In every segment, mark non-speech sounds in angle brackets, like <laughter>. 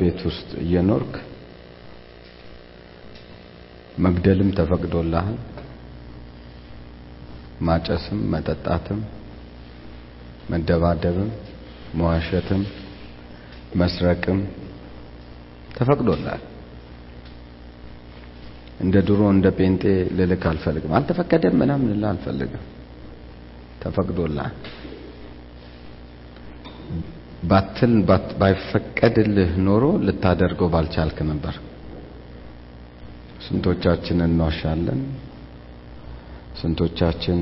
ቤት ውስጥ እየኖርክ መግደልም ተፈቅዶልሃል፣ ማጨስም፣ መጠጣትም፣ መደባደብም፣ መዋሸትም፣ መስረቅም ተፈቅዶልሃል። እንደ ድሮ እንደ ጴንጤ ልልክ አልፈልግም። አልተፈቀደም ምናምን ልልህ አልፈልግም። ተፈቅዶልሃል። ባትል ባይፈቀድልህ ኖሮ ልታደርገው ባልቻልክ ነበር። ስንቶቻችን እንዋሻለን? ስንቶቻችን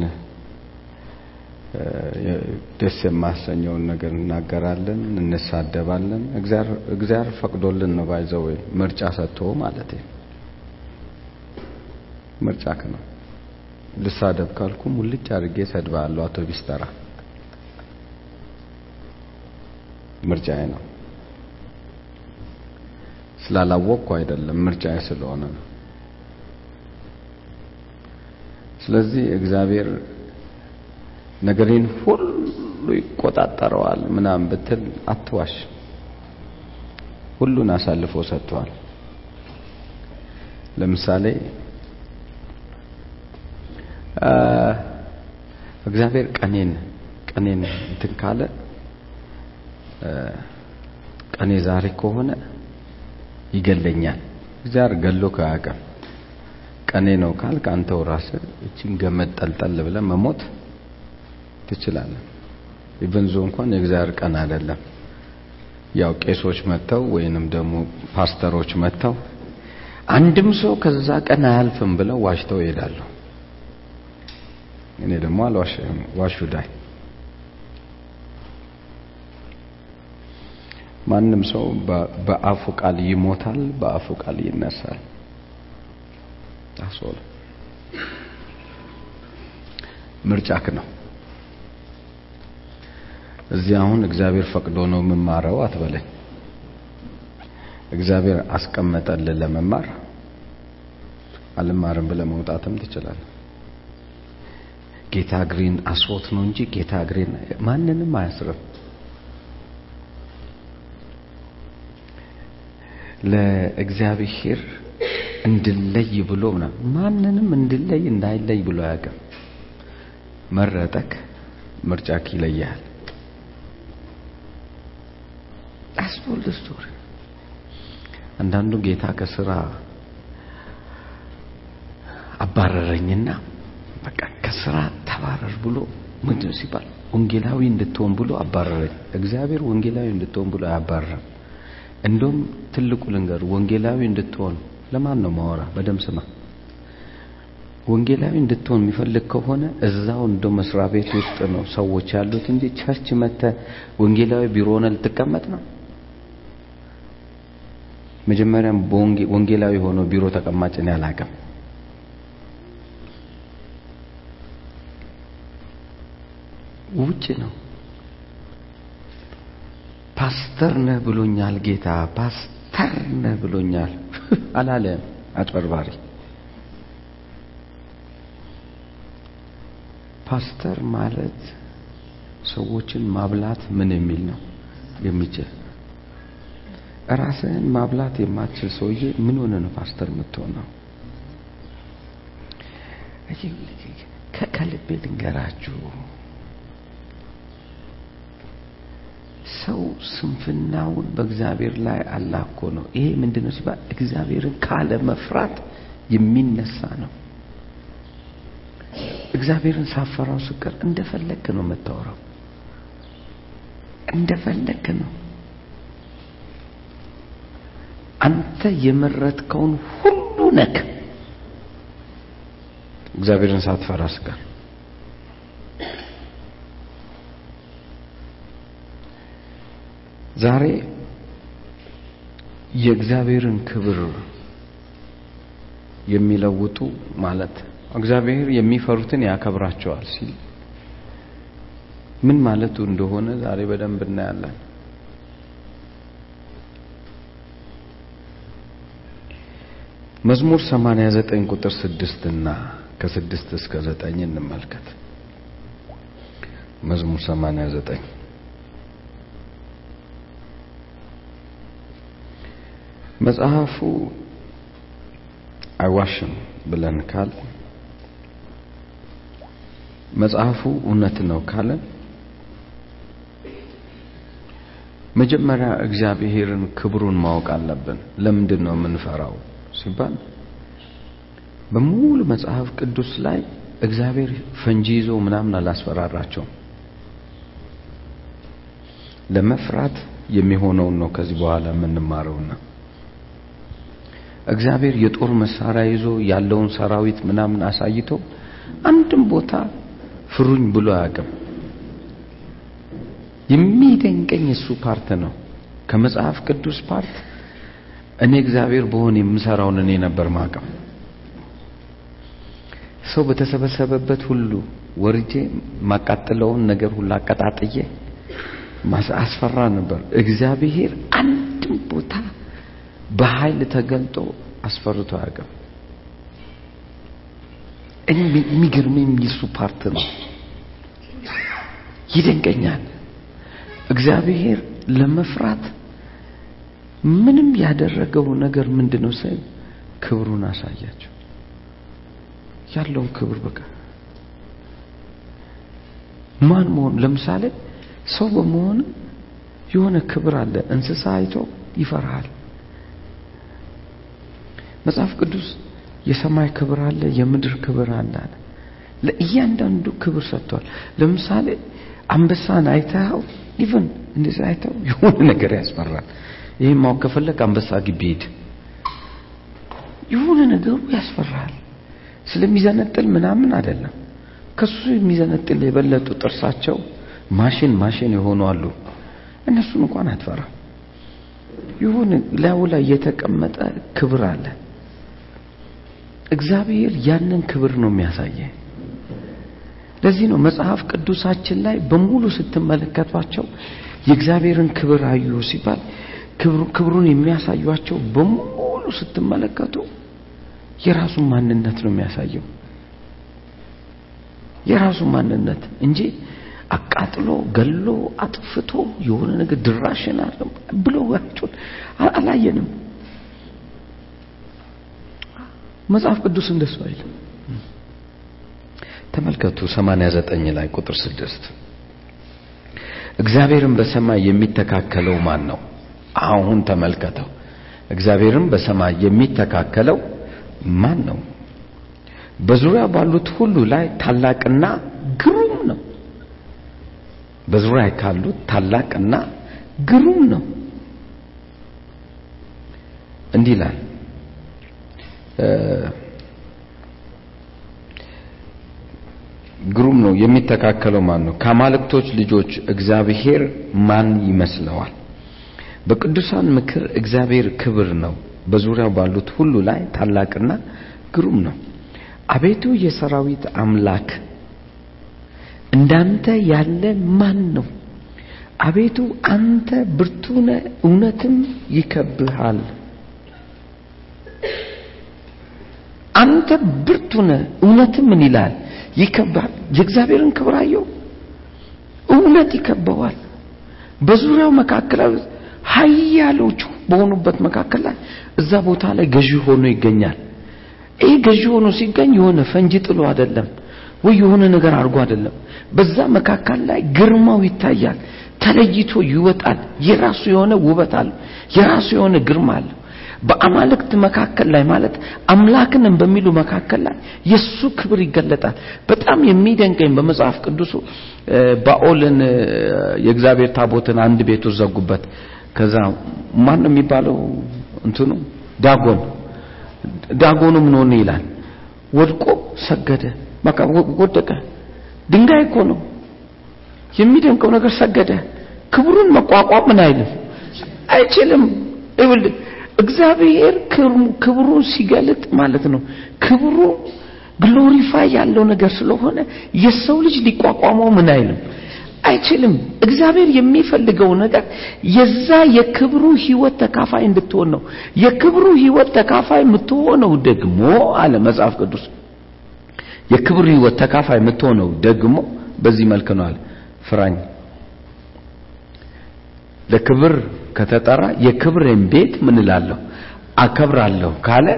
ደስ የማያሰኘውን ነገር እናገራለን፣ እንሳደባለን። እግዚአብሔር ፈቅዶልን ነው ባይዘው ምርጫ ሰጥቶ ማለት ምርጫክ ነው። ልሳደብ ካልኩ ሙልጭ አድርጌ ሰድባለሁ። አውቶቢስ ተራ ምርጫዬ ነው። ስላላወቅኩ አይደለም፣ ምርጫዬ ስለሆነ ነው። ስለዚህ እግዚአብሔር ነገሬን ሁሉ ይቆጣጠረዋል ምናምን ብትል አትዋሽ። ሁሉን አሳልፎ ሰጥቷል። ለምሳሌ እግዚአብሔር ቀኔን ቀኔን እንትን ካለ ቀኔ ዛሬ ከሆነ ይገለኛል። እግዚአብሔር ገሎ ከያቀም ቀኔ ነው ካልክ አንተው ራስህ እቺን ገመድ ጠልጠል ብለህ መሞት ትችላለህ። ኢቨንዞ እንኳን የእግዚአብሔር ቀን አይደለም። ያው ቄሶች መጥተው ወይንም ደግሞ ፓስተሮች መጥተው አንድም ሰው ከዛ ቀን አያልፍም ብለው ዋሽተው ይሄዳሉ። እኔ ደግሞ አልዋሽም። ዋሹ ማንም ሰው በአፉ ቃል ይሞታል፣ በአፉ ቃል ይነሳል። ታሶል ምርጫክ ነው። እዚህ አሁን እግዚአብሔር ፈቅዶ ነው የምማረው አትበለኝ። እግዚአብሔር አስቀመጠልህ ለመማር አልማርም ብለህ መውጣትም ትችላለህ። ጌታ እግሬን አስሮት ነው እንጂ ጌታ እግሬን ማንንም አያስርም። ለእግዚአብሔር እንድለይ ብሎ ምናምን ማንንም እንድለይ እንዳይለይ ብሎ አያውቅም። መረጠክ፣ ምርጫክ ይለያል። አስቦልድ ስቶሪ አንዳንዱ ጌታ ከስራ አባረረኝና በቃ ከስራ ተባረር ብሎ ምንድን ሲባል ወንጌላዊ እንድትሆን ብሎ አባረረኝ። እግዚአብሔር ወንጌላዊ እንድትሆን ብሎ አያባረረም። እንደውም ትልቁ ልንገር፣ ወንጌላዊ እንድትሆን ለማን ነው ማወራ? በደም ስማ። ወንጌላዊ እንድትሆን የሚፈልግ ከሆነ እዛው እንደ መስሪያ ቤት ውስጥ ነው ሰዎች ያሉት እንጂ ቸርች መተ ወንጌላዊ ቢሮ ሆነ ልትቀመጥ ነው። መጀመሪያም ወንጌላዊ ሆኖ ቢሮ ተቀማጭ ነው ውጭ ነው። ፓስተር ነህ ብሎኛል ጌታ፣ ፓስተር ነህ ብሎኛል <laughs> አላለም። አጭበርባሪ ፓስተር ማለት ሰዎችን ማብላት ምን የሚል ነው የሚችል ራስህን ማብላት የማትችል ሰውዬ ምን ሆነ ነው ፓስተር የምትሆነው? ከልቤ ልንገራችሁ ሰው ስንፍናውን በእግዚአብሔር ላይ አላኮ ነው። ይሄ ምንድነው ሲባል እግዚአብሔርን ካለ መፍራት የሚነሳ ነው። እግዚአብሔርን ሳፈራው ስቀር እንደፈለክ ነው የምታወራው፣ እንደፈለክ ነው። አንተ የመረጥከውን ሁሉ ነክ እግዚአብሔርን ሳትፈራ ስቀር ዛሬ የእግዚአብሔርን ክብር የሚለውጡ ማለት እግዚአብሔር የሚፈሩትን ያከብራቸዋል ሲል ምን ማለቱ እንደሆነ ዛሬ በደንብ እናያለን። መዝሙር 89 ቁጥር 6 እና ከስድስት እስከ ዘጠኝ እንመልከት። መዝሙር 89 መጽሐፉ አይዋሽም ብለን ካል መጽሐፉ እውነት ነው ካለን መጀመሪያ እግዚአብሔርን ክብሩን ማወቅ አለብን። ለምንድን ነው የምንፈራው ሲባል በሙሉ መጽሐፍ ቅዱስ ላይ እግዚአብሔር ፈንጂ ይዞ ምናምን አላስፈራራቸውም። ለመፍራት የሚሆነውን ነው ከዚህ በኋላ የምንማረውና እግዚአብሔር የጦር መሳሪያ ይዞ ያለውን ሰራዊት ምናምን አሳይቶ አንድም ቦታ ፍሩኝ ብሎ አያውቅም። የሚደንቀኝ እሱ part ነው። ከመጽሐፍ ቅዱስ part እኔ እግዚአብሔር በሆን የምሰራውን እኔ ነበር ማቀም። ሰው በተሰበሰበበት ሁሉ ወርጄ ማቃጥለውን ነገር ሁሉ አቀጣጥዬ አስፈራ ነበር። እግዚአብሔር አንድም ቦታ በኃይል ተገልጦ አስፈርቶ አያውቅም። የሚገርመኝ የሱ part ነው። ይደንቀኛል። እግዚአብሔር ለመፍራት ምንም ያደረገው ነገር ምንድነው? ሳይ ክብሩን አሳያቸው። ያለውን ክብር በቃ ማን መሆን ለምሳሌ ሰው በመሆን የሆነ ክብር አለ። እንስሳ አይቶ ይፈራሃል። መጽሐፍ ቅዱስ የሰማይ ክብር አለ፣ የምድር ክብር አለ ለእያንዳንዱ ክብር ሰጥቷል። ለምሳሌ አንበሳን አይተኸው ኢቭን እንደዚህ አይተው የሆነ ነገር ያስፈራል። ይሄን ማወቅ ከፈለግ አንበሳ ግቢ ሂድ። የሆነ ነገሩ ያስፈራል። ስለሚዘነጥል ምናምን አይደለም። ከሱ የሚዘነጥል የበለጡ ጥርሳቸው ማሽን ማሽን የሆኑ አሉ። እነሱን እንኳን አትፈራ። ይሁን ላዩ ላይ የተቀመጠ ክብር አለ። እግዚአብሔር ያንን ክብር ነው የሚያሳየ። ለዚህ ነው መጽሐፍ ቅዱሳችን ላይ በሙሉ ስትመለከቷቸው የእግዚአብሔርን ክብር አዩ ሲባል ክብሩን የሚያሳዩቸው በሙሉ ስትመለከቱ የራሱን ማንነት ነው የሚያሳየው። የራሱ ማንነት እንጂ አቃጥሎ ገሎ አጥፍቶ የሆነ ነገር ድራሽን ብሎ አላየንም። መጽሐፍ ቅዱስ እንደሱ አይልም። ተመልከቱ 89 ላይ ቁጥር 6 እግዚአብሔርን በሰማይ የሚተካከለው ማን ነው? አሁን ተመልከተው። እግዚአብሔርን በሰማይ የሚተካከለው ማን ነው? በዙሪያ ባሉት ሁሉ ላይ ታላቅና ግሩም ነው። በዙሪያ ካሉት ታላቅና ግሩም ነው። እንዲህ ይላል ግሩም ነው። የሚተካከለው ማን ነው? ከአማልክቶች ልጆች እግዚአብሔር ማን ይመስለዋል? በቅዱሳን ምክር እግዚአብሔር ክብር ነው። በዙሪያው ባሉት ሁሉ ላይ ታላቅና ግሩም ነው። አቤቱ የሰራዊት አምላክ እንዳንተ ያለ ማን ነው? አቤቱ አንተ ብርቱ ነህ፣ እውነትም ይከብሃል። አንተ ብርቱ ነህ፣ እውነትም ምን ይላል? ይከብሃል። የእግዚአብሔርን ክብር አየው፣ እውነት ይከበዋል። በዙሪያው መካከል ኃያሎቹ በሆኑበት መካከል ላይ እዛ ቦታ ላይ ገዢ ሆኖ ይገኛል። ይህ ገዢ ሆኖ ሲገኝ የሆነ ፈንጂ ጥሎ አይደለም ወይ የሆነ ነገር አድርጎ አይደለም። በዛ መካከል ላይ ግርማው ይታያል፣ ተለይቶ ይወጣል። የራሱ የሆነ ውበት አለው፣ የራሱ የሆነ ግርማ አለው። በአማልክት መካከል ላይ ማለት አምላክንም በሚሉ መካከል ላይ የሱ ክብር ይገለጣል። በጣም የሚደንቀኝ በመጽሐፍ ቅዱሱ ባኦልን የእግዚአብሔር ታቦትን አንድ ቤት ውስጥ ዘጉበት። ከዛ ማን ነው የሚባለው እንትኑ ዳጎን ዳጎኑ ምን ይላል ወድቆ ሰገደ። ወደቀ። ድንጋይ እኮ ነው። የሚደንቀው ነገር ሰገደ። ክብሩን መቋቋም ምን አይልም አይችልም። እግዚአብሔር ክብሩን ሲገልጥ ማለት ነው ክብሩ ግሎሪፋይ ያለው ነገር ስለሆነ የሰው ልጅ ሊቋቋመው ምን አይልም አይችልም። እግዚአብሔር የሚፈልገው ነገር የዛ የክብሩ ህይወት ተካፋይ እንድትሆን ነው። የክብሩ ህይወት ተካፋይ የምትሆነው ደግሞ አለ መጽሐፍ ቅዱስ የክብሩ ህይወት ተካፋይ የምትሆነው ደግሞ በዚህ መልክ ነው አለ ፍራኝ ለክብር ከተጠራ የክብርን ቤት ምን እላለሁ? አከብራለሁ ካለ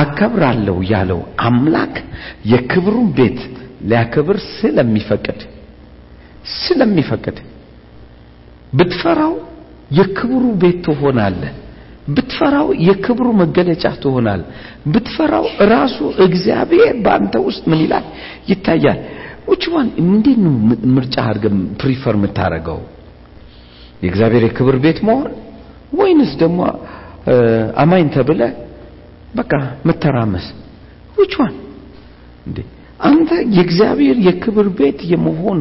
አከብራለሁ ያለው አምላክ የክብሩን ቤት ሊያከብር ስለሚፈቅድ ስለሚፈቅድ ብትፈራው የክብሩ ቤት ትሆናለህ። ብትፈራው የክብሩ መገለጫ ትሆናል ብትፈራው ራሱ እግዚአብሔር በአንተ ውስጥ ምን ይላል? ይታያል። ውጭዋን እንዴት ነው ምርጫ አድርገህ prefer የምታደርገው የእግዚአብሔር የክብር ቤት መሆን ወይንስ ደግሞ አማኝ ተብለ በቃ መተራመስ? ውጭዋን እንዴ አንተ የእግዚአብሔር የክብር ቤት የመሆን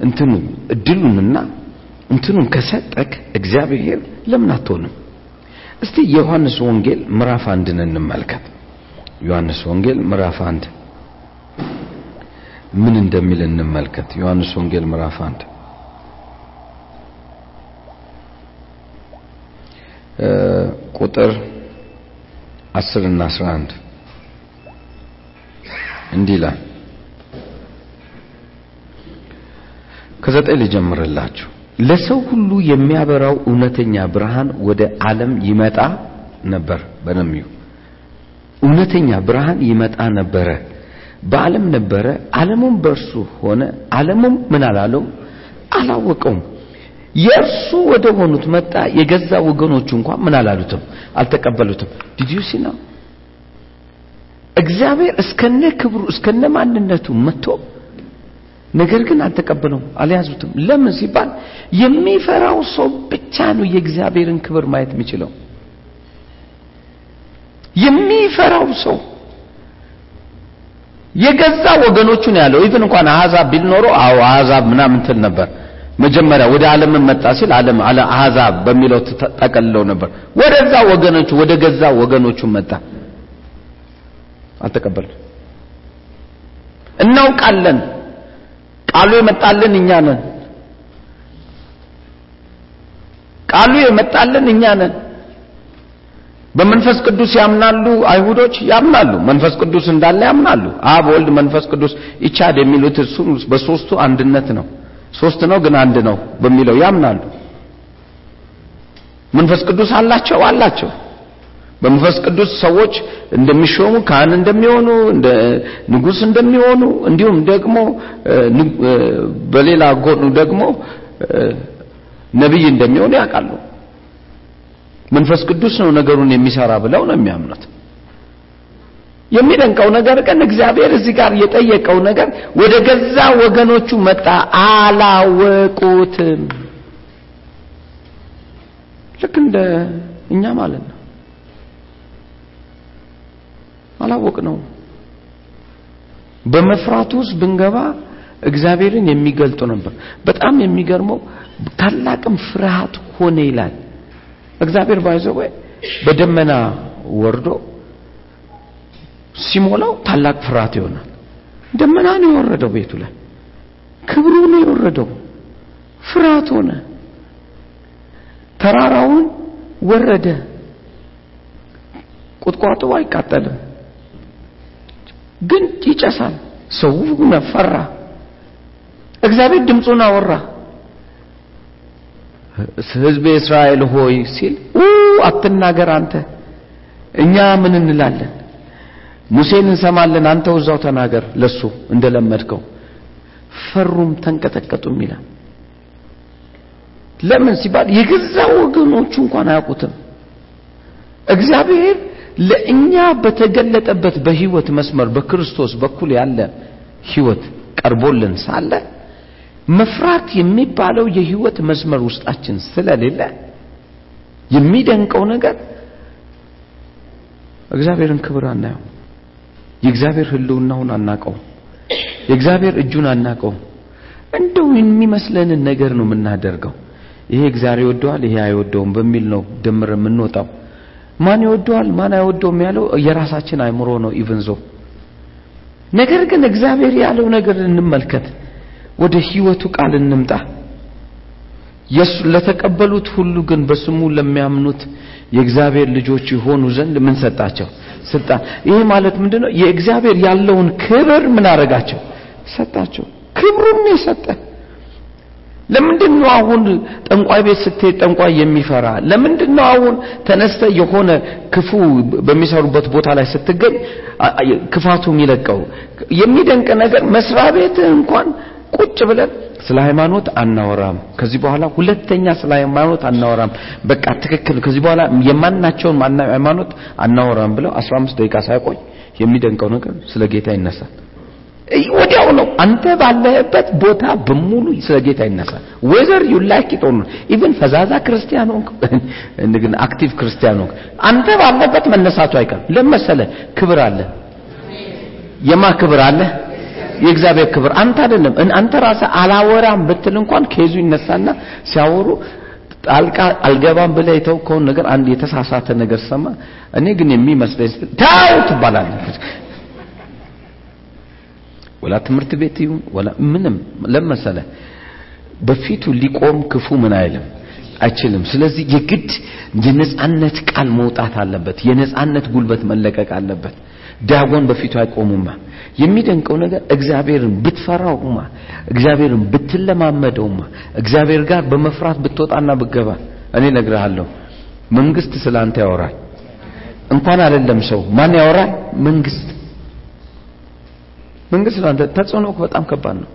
እንትኑ እድሉንና እንትኑን ከሰጠክ እግዚአብሔር ለምን አትሆንም? እስቲ የዮሐንስ ወንጌል ምዕራፍ አንድን እንመልከት። ዮሐንስ ወንጌል ምዕራፍ አንድ። ምን እንደሚል እንመልከት። ዮሐንስ ወንጌል ምዕራፍ አንድ ቁጥር 10 እና 11 እንዲህ ይላል። ከዘጠኝ ልጀምርላችሁ። ለሰው ሁሉ የሚያበራው እውነተኛ ብርሃን ወደ ዓለም ይመጣ ነበር። በነ ሚዩ እውነተኛ ብርሃን ይመጣ ነበረ። በዓለም ነበረ። ዓለሙም በእርሱ ሆነ። ዓለሙም ምን አላለው? አላወቀውም የእርሱ ወደ ሆኑት መጣ። የገዛ ወገኖቹ እንኳን ምን አላሉትም? አልተቀበሉትም። did you see ነው እግዚአብሔር እስከነ ክብሩ እስከነ ማንነቱ መጥቶ ነገር ግን አልተቀበለውም አልያዙትም። ለምን ሲባል የሚፈራው ሰው ብቻ ነው የእግዚአብሔርን ክብር ማየት የሚችለው። የሚፈራው ሰው የገዛ ወገኖቹ ነው ያለው። even እንኳን አሕዛብ ቢል ኖሮ አዎ አሕዛብ ምናምን ትል ነበር መጀመሪያ ወደ ዓለም መጣ ሲል ዓለም አለ አሕዛብ በሚለው ተጠቀልለው ነበር። ወደዛ ወገኖቹ ወደ ገዛ ወገኖቹ መጣ። አልተቀበል እናውቃለን። ቃሉ የመጣልን እኛ ነን። ቃሉ የመጣልን እኛ ነን። በመንፈስ ቅዱስ ያምናሉ አይሁዶች? ያምናሉ። መንፈስ ቅዱስ እንዳለ ያምናሉ። አብ ወልድ መንፈስ ቅዱስ ይቻድ የሚሉት እሱ በሶስቱ አንድነት ነው ሶስት ነው ግን አንድ ነው በሚለው ያምናሉ። መንፈስ ቅዱስ አላቸው? አላቸው። በመንፈስ ቅዱስ ሰዎች እንደሚሾሙ ካህን እንደሚሆኑ እንደ ንጉስ እንደሚሆኑ እንዲሁም ደግሞ በሌላ ጎኑ ደግሞ ነብይ እንደሚሆኑ ያውቃሉ። መንፈስ ቅዱስ ነው ነገሩን የሚሰራ ብለው ነው የሚያምኑት የሚደንቀው ነገር ግን እግዚአብሔር እዚህ ጋር የጠየቀው ነገር ወደ ገዛ ወገኖቹ መጣ። አላወቁትም። ልክ እንደ እኛ ማለት ነው። አላወቅ ነው በመፍራቱ ውስጥ ብንገባ እግዚአብሔርን የሚገልጡ ነበር። በጣም የሚገርመው ታላቅም ፍርሃት ሆነ ይላል። እግዚአብሔር ባይዘው በደመና ወርዶ ሲሞላው ታላቅ ፍርሃት ይሆናል። ደመና ነው የወረደው ቤቱ ላይ ክብሩ ነው የወረደው ፍርሃት ሆነ። ተራራውን ወረደ። ቁጥቋጦ አይቃጠልም ግን ይጨሳል። ሰው ፈራ እግዚአብሔር ድምፁን አወራ። ህዝብ እስራኤል ሆይ ሲል አትናገር አንተ እኛ ምን እንላለን ሙሴን እንሰማለን አንተ እዛው ተናገር ለሱ እንደለመድከው። ፈሩም ተንቀጠቀጡም ይላል። ለምን ሲባል የገዛ ወገኖቹ እንኳን አያውቁትም። እግዚአብሔር ለእኛ በተገለጠበት በህይወት መስመር በክርስቶስ በኩል ያለ ህይወት ቀርቦልን ሳለ መፍራት የሚባለው የህይወት መስመር ውስጣችን ስለሌለ የሚደንቀው ነገር እግዚአብሔርን ክብር አናየው የእግዚአብሔር ህልውናውን አናቀው የእግዚአብሔር እጁን አናቀው እንደው የሚመስለንን ነገር ነው የምናደርገው። ይሄ እግዚአብሔር ይወደዋል ይሄ አይወደውም በሚል ነው ድምር የምንወጣው። ማን ይወደዋል ማን አይወደውም ያለው የራሳችን አይምሮ ነው ኢቭንዞ ነገር ግን እግዚአብሔር ያለው ነገር እንመልከት። ወደ ህይወቱ ቃል እንምጣ። የሱ ለተቀበሉት ሁሉ ግን በስሙ ለሚያምኑት የእግዚአብሔር ልጆች የሆኑ ዘንድ ምን ሰጣቸው ስልጣን። ይሄ ማለት ምንድነው? የእግዚአብሔር ያለውን ክብር ምን አረጋቸው ሰጣቸው። ክብሩን የሰጠ። ለምንድን ነው አሁን ጠንቋይ ቤት ስትሄድ ጠንቋይ የሚፈራ? ለምንድን ነው አሁን ተነስተ የሆነ ክፉ በሚሰሩበት ቦታ ላይ ስትገኝ ክፋቱ የሚለቀው? የሚደንቅ ነገር መስሪያ ቤት እንኳን ቁጭ ብለን ስለ ሃይማኖት አናወራም፣ ከዚህ በኋላ ሁለተኛ ስለ ሃይማኖት አናወራም፣ በቃ ትክክል፣ ከዚህ በኋላ የማናቸውን ሃይማኖት አናወራም ብለው 15 ደቂቃ ሳይቆይ የሚደንቀው ነገር ስለ ጌታ ይነሳል። ወዲያው ነው አንተ ባለህበት ቦታ በሙሉ ስለ ጌታ ይነሳል። whether you like even ፈዛዛ ክርስቲያን ሆንክ <laughs> እንደገና active ክርስቲያን ሆንክ አንተ ባለበት መነሳቱ አይቀርም። ለመሰለ ክብር አለ። የማ ክብር አለ? የእግዚአብሔር ክብር። አንተ አይደለም አንተ ራስህ አላወራም ብትል እንኳን case ኡ ይነሳና ሲያወሩ ጣልቃ አልገባም ብለህ የተውከውን ነገር አንድ የተሳሳተ ነገር ሰማ። እኔ ግን የሚመስለኝ ታው ትባላለህ። ወላ ትምህርት ቤት ይሁን ወላ ምንም ለመሰለ በፊቱ ሊቆም ክፉ ምን አይልም አይችልም። ስለዚህ የግድ የነጻነት ቃል መውጣት አለበት። የነጻነት ጉልበት መለቀቅ አለበት። ዳጎን በፊቱ አይቆሙማ። የሚደንቀው ነገር እግዚአብሔርን ብትፈራውማ፣ እግዚአብሔርን ብትለማመደውማ፣ እግዚአብሔር ጋር በመፍራት ብትወጣና ብትገባ እኔ እነግርሃለሁ መንግስት ስላንተ ያወራል። እንኳን አይደለም ሰው ማን ያወራል? መንግስት መንግስት ስላንተ ተጽዕኖ በጣም ከባድ ነው።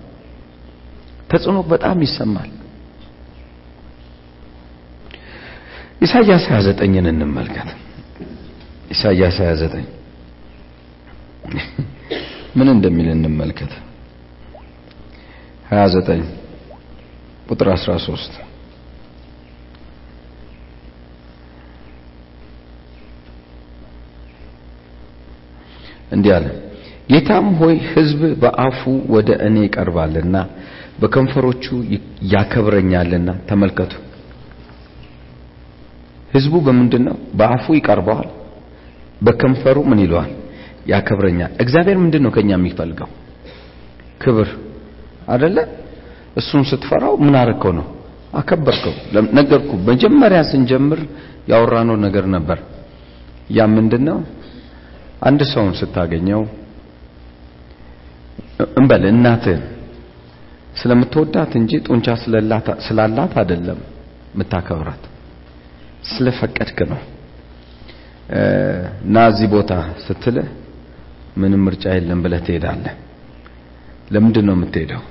ተጽዕኖ በጣም ይሰማል። ኢሳይያስ 29ን እንመልከት። ኢሳይያስ 29 <laughs> ምን እንደሚል እንመልከት። 29 ቁጥር 13 እንዲህ አለ። ጌታም ሆይ ሕዝብ በአፉ ወደ እኔ ይቀርባልና በከንፈሮቹ ያከብረኛልና። ተመልከቱ። ሕዝቡ በምንድን ነው? በአፉ ይቀርበዋል፣ በከንፈሩ ምን ይለዋል? ያከብረኛል። እግዚአብሔር ምንድን ነው ከኛ የሚፈልገው? ክብር አይደለ? እሱን ስትፈራው ምን አረከው ነው? አከበርከው። ነገርኩ። መጀመሪያ ስንጀምር ያወራነው ነገር ነበር። ያ ምንድን ነው? አንድ ሰውን ስታገኘው እንበል እናትህን ስለምትወዳት እንጂ ጡንቻ ስላላት አይደለም የምታከብራት፣ ስለፈቀድክ ነው። እና እዚህ ቦታ ስትልህ ምንም ምርጫ የለም ብለህ ትሄዳለህ። ለምንድን ነው የምትሄደው?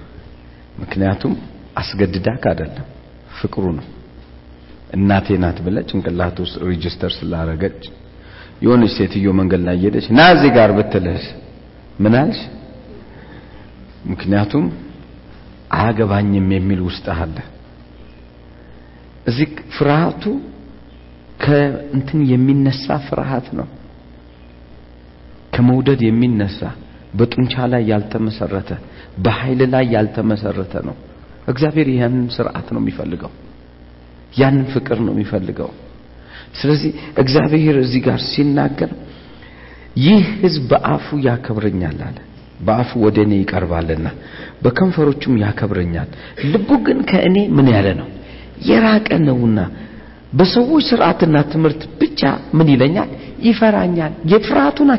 ምክንያቱም አስገድዳክ አይደለም፣ ፍቅሩ ነው። እናቴ ናት ብለህ ጭንቅላት ውስጥ register ስላረገች የሆነች ሴትዮ መንገድ ላይ እየሄደች ና እዚህ ጋር ብትልህ ምን አልሽ? ምክንያቱም አያገባኝም የሚል ውስጥ አለ። እዚህ ፍርሃቱ ከእንትን የሚነሳ ፍርሃት ነው። ከመውደድ የሚነሳ በጡንቻ ላይ ያልተመሰረተ በኃይል ላይ ያልተመሰረተ ነው። እግዚአብሔር ያንን ስርዓት ነው የሚፈልገው። ያንን ፍቅር ነው የሚፈልገው። ስለዚህ እግዚአብሔር እዚህ ጋር ሲናገር ይህ ሕዝብ በአፉ ያከብረኛል አለ። በአፉ ወደ እኔ ይቀርባልና በከንፈሮቹም ያከብረኛል፣ ልቡ ግን ከእኔ ምን ያለ ነው የራቀ ነውና በሰዎች ስርዓትና ትምህርት ብቻ ምን ይለኛል ይፈራኛል። የፍርሃቱን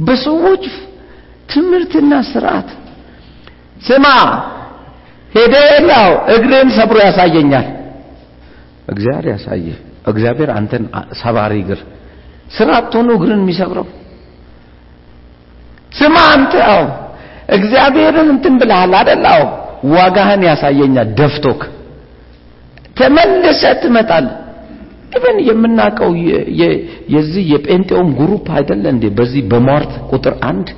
በሰዎች ትምህርትና ስርዓት ስማ ሄደላው እግርን ሰብሮ ያሳየኛል። እግዚአብሔር ያሳየ እግዚአብሔር አንተን ሰባሪ እግር ስርዓት ሆኖ እግርን የሚሰብረው ስማ አንተ አዎ እግዚአብሔርን እንትን ብለሃል? አዎ ዋጋህን ያሳየኛል ደፍቶክ ተመልሰ ትመጣል። even የምናውቀው የዚህ የጴንጤውም group አይደለ እንዴ? በዚህ በሟርት ቁጥር አንድ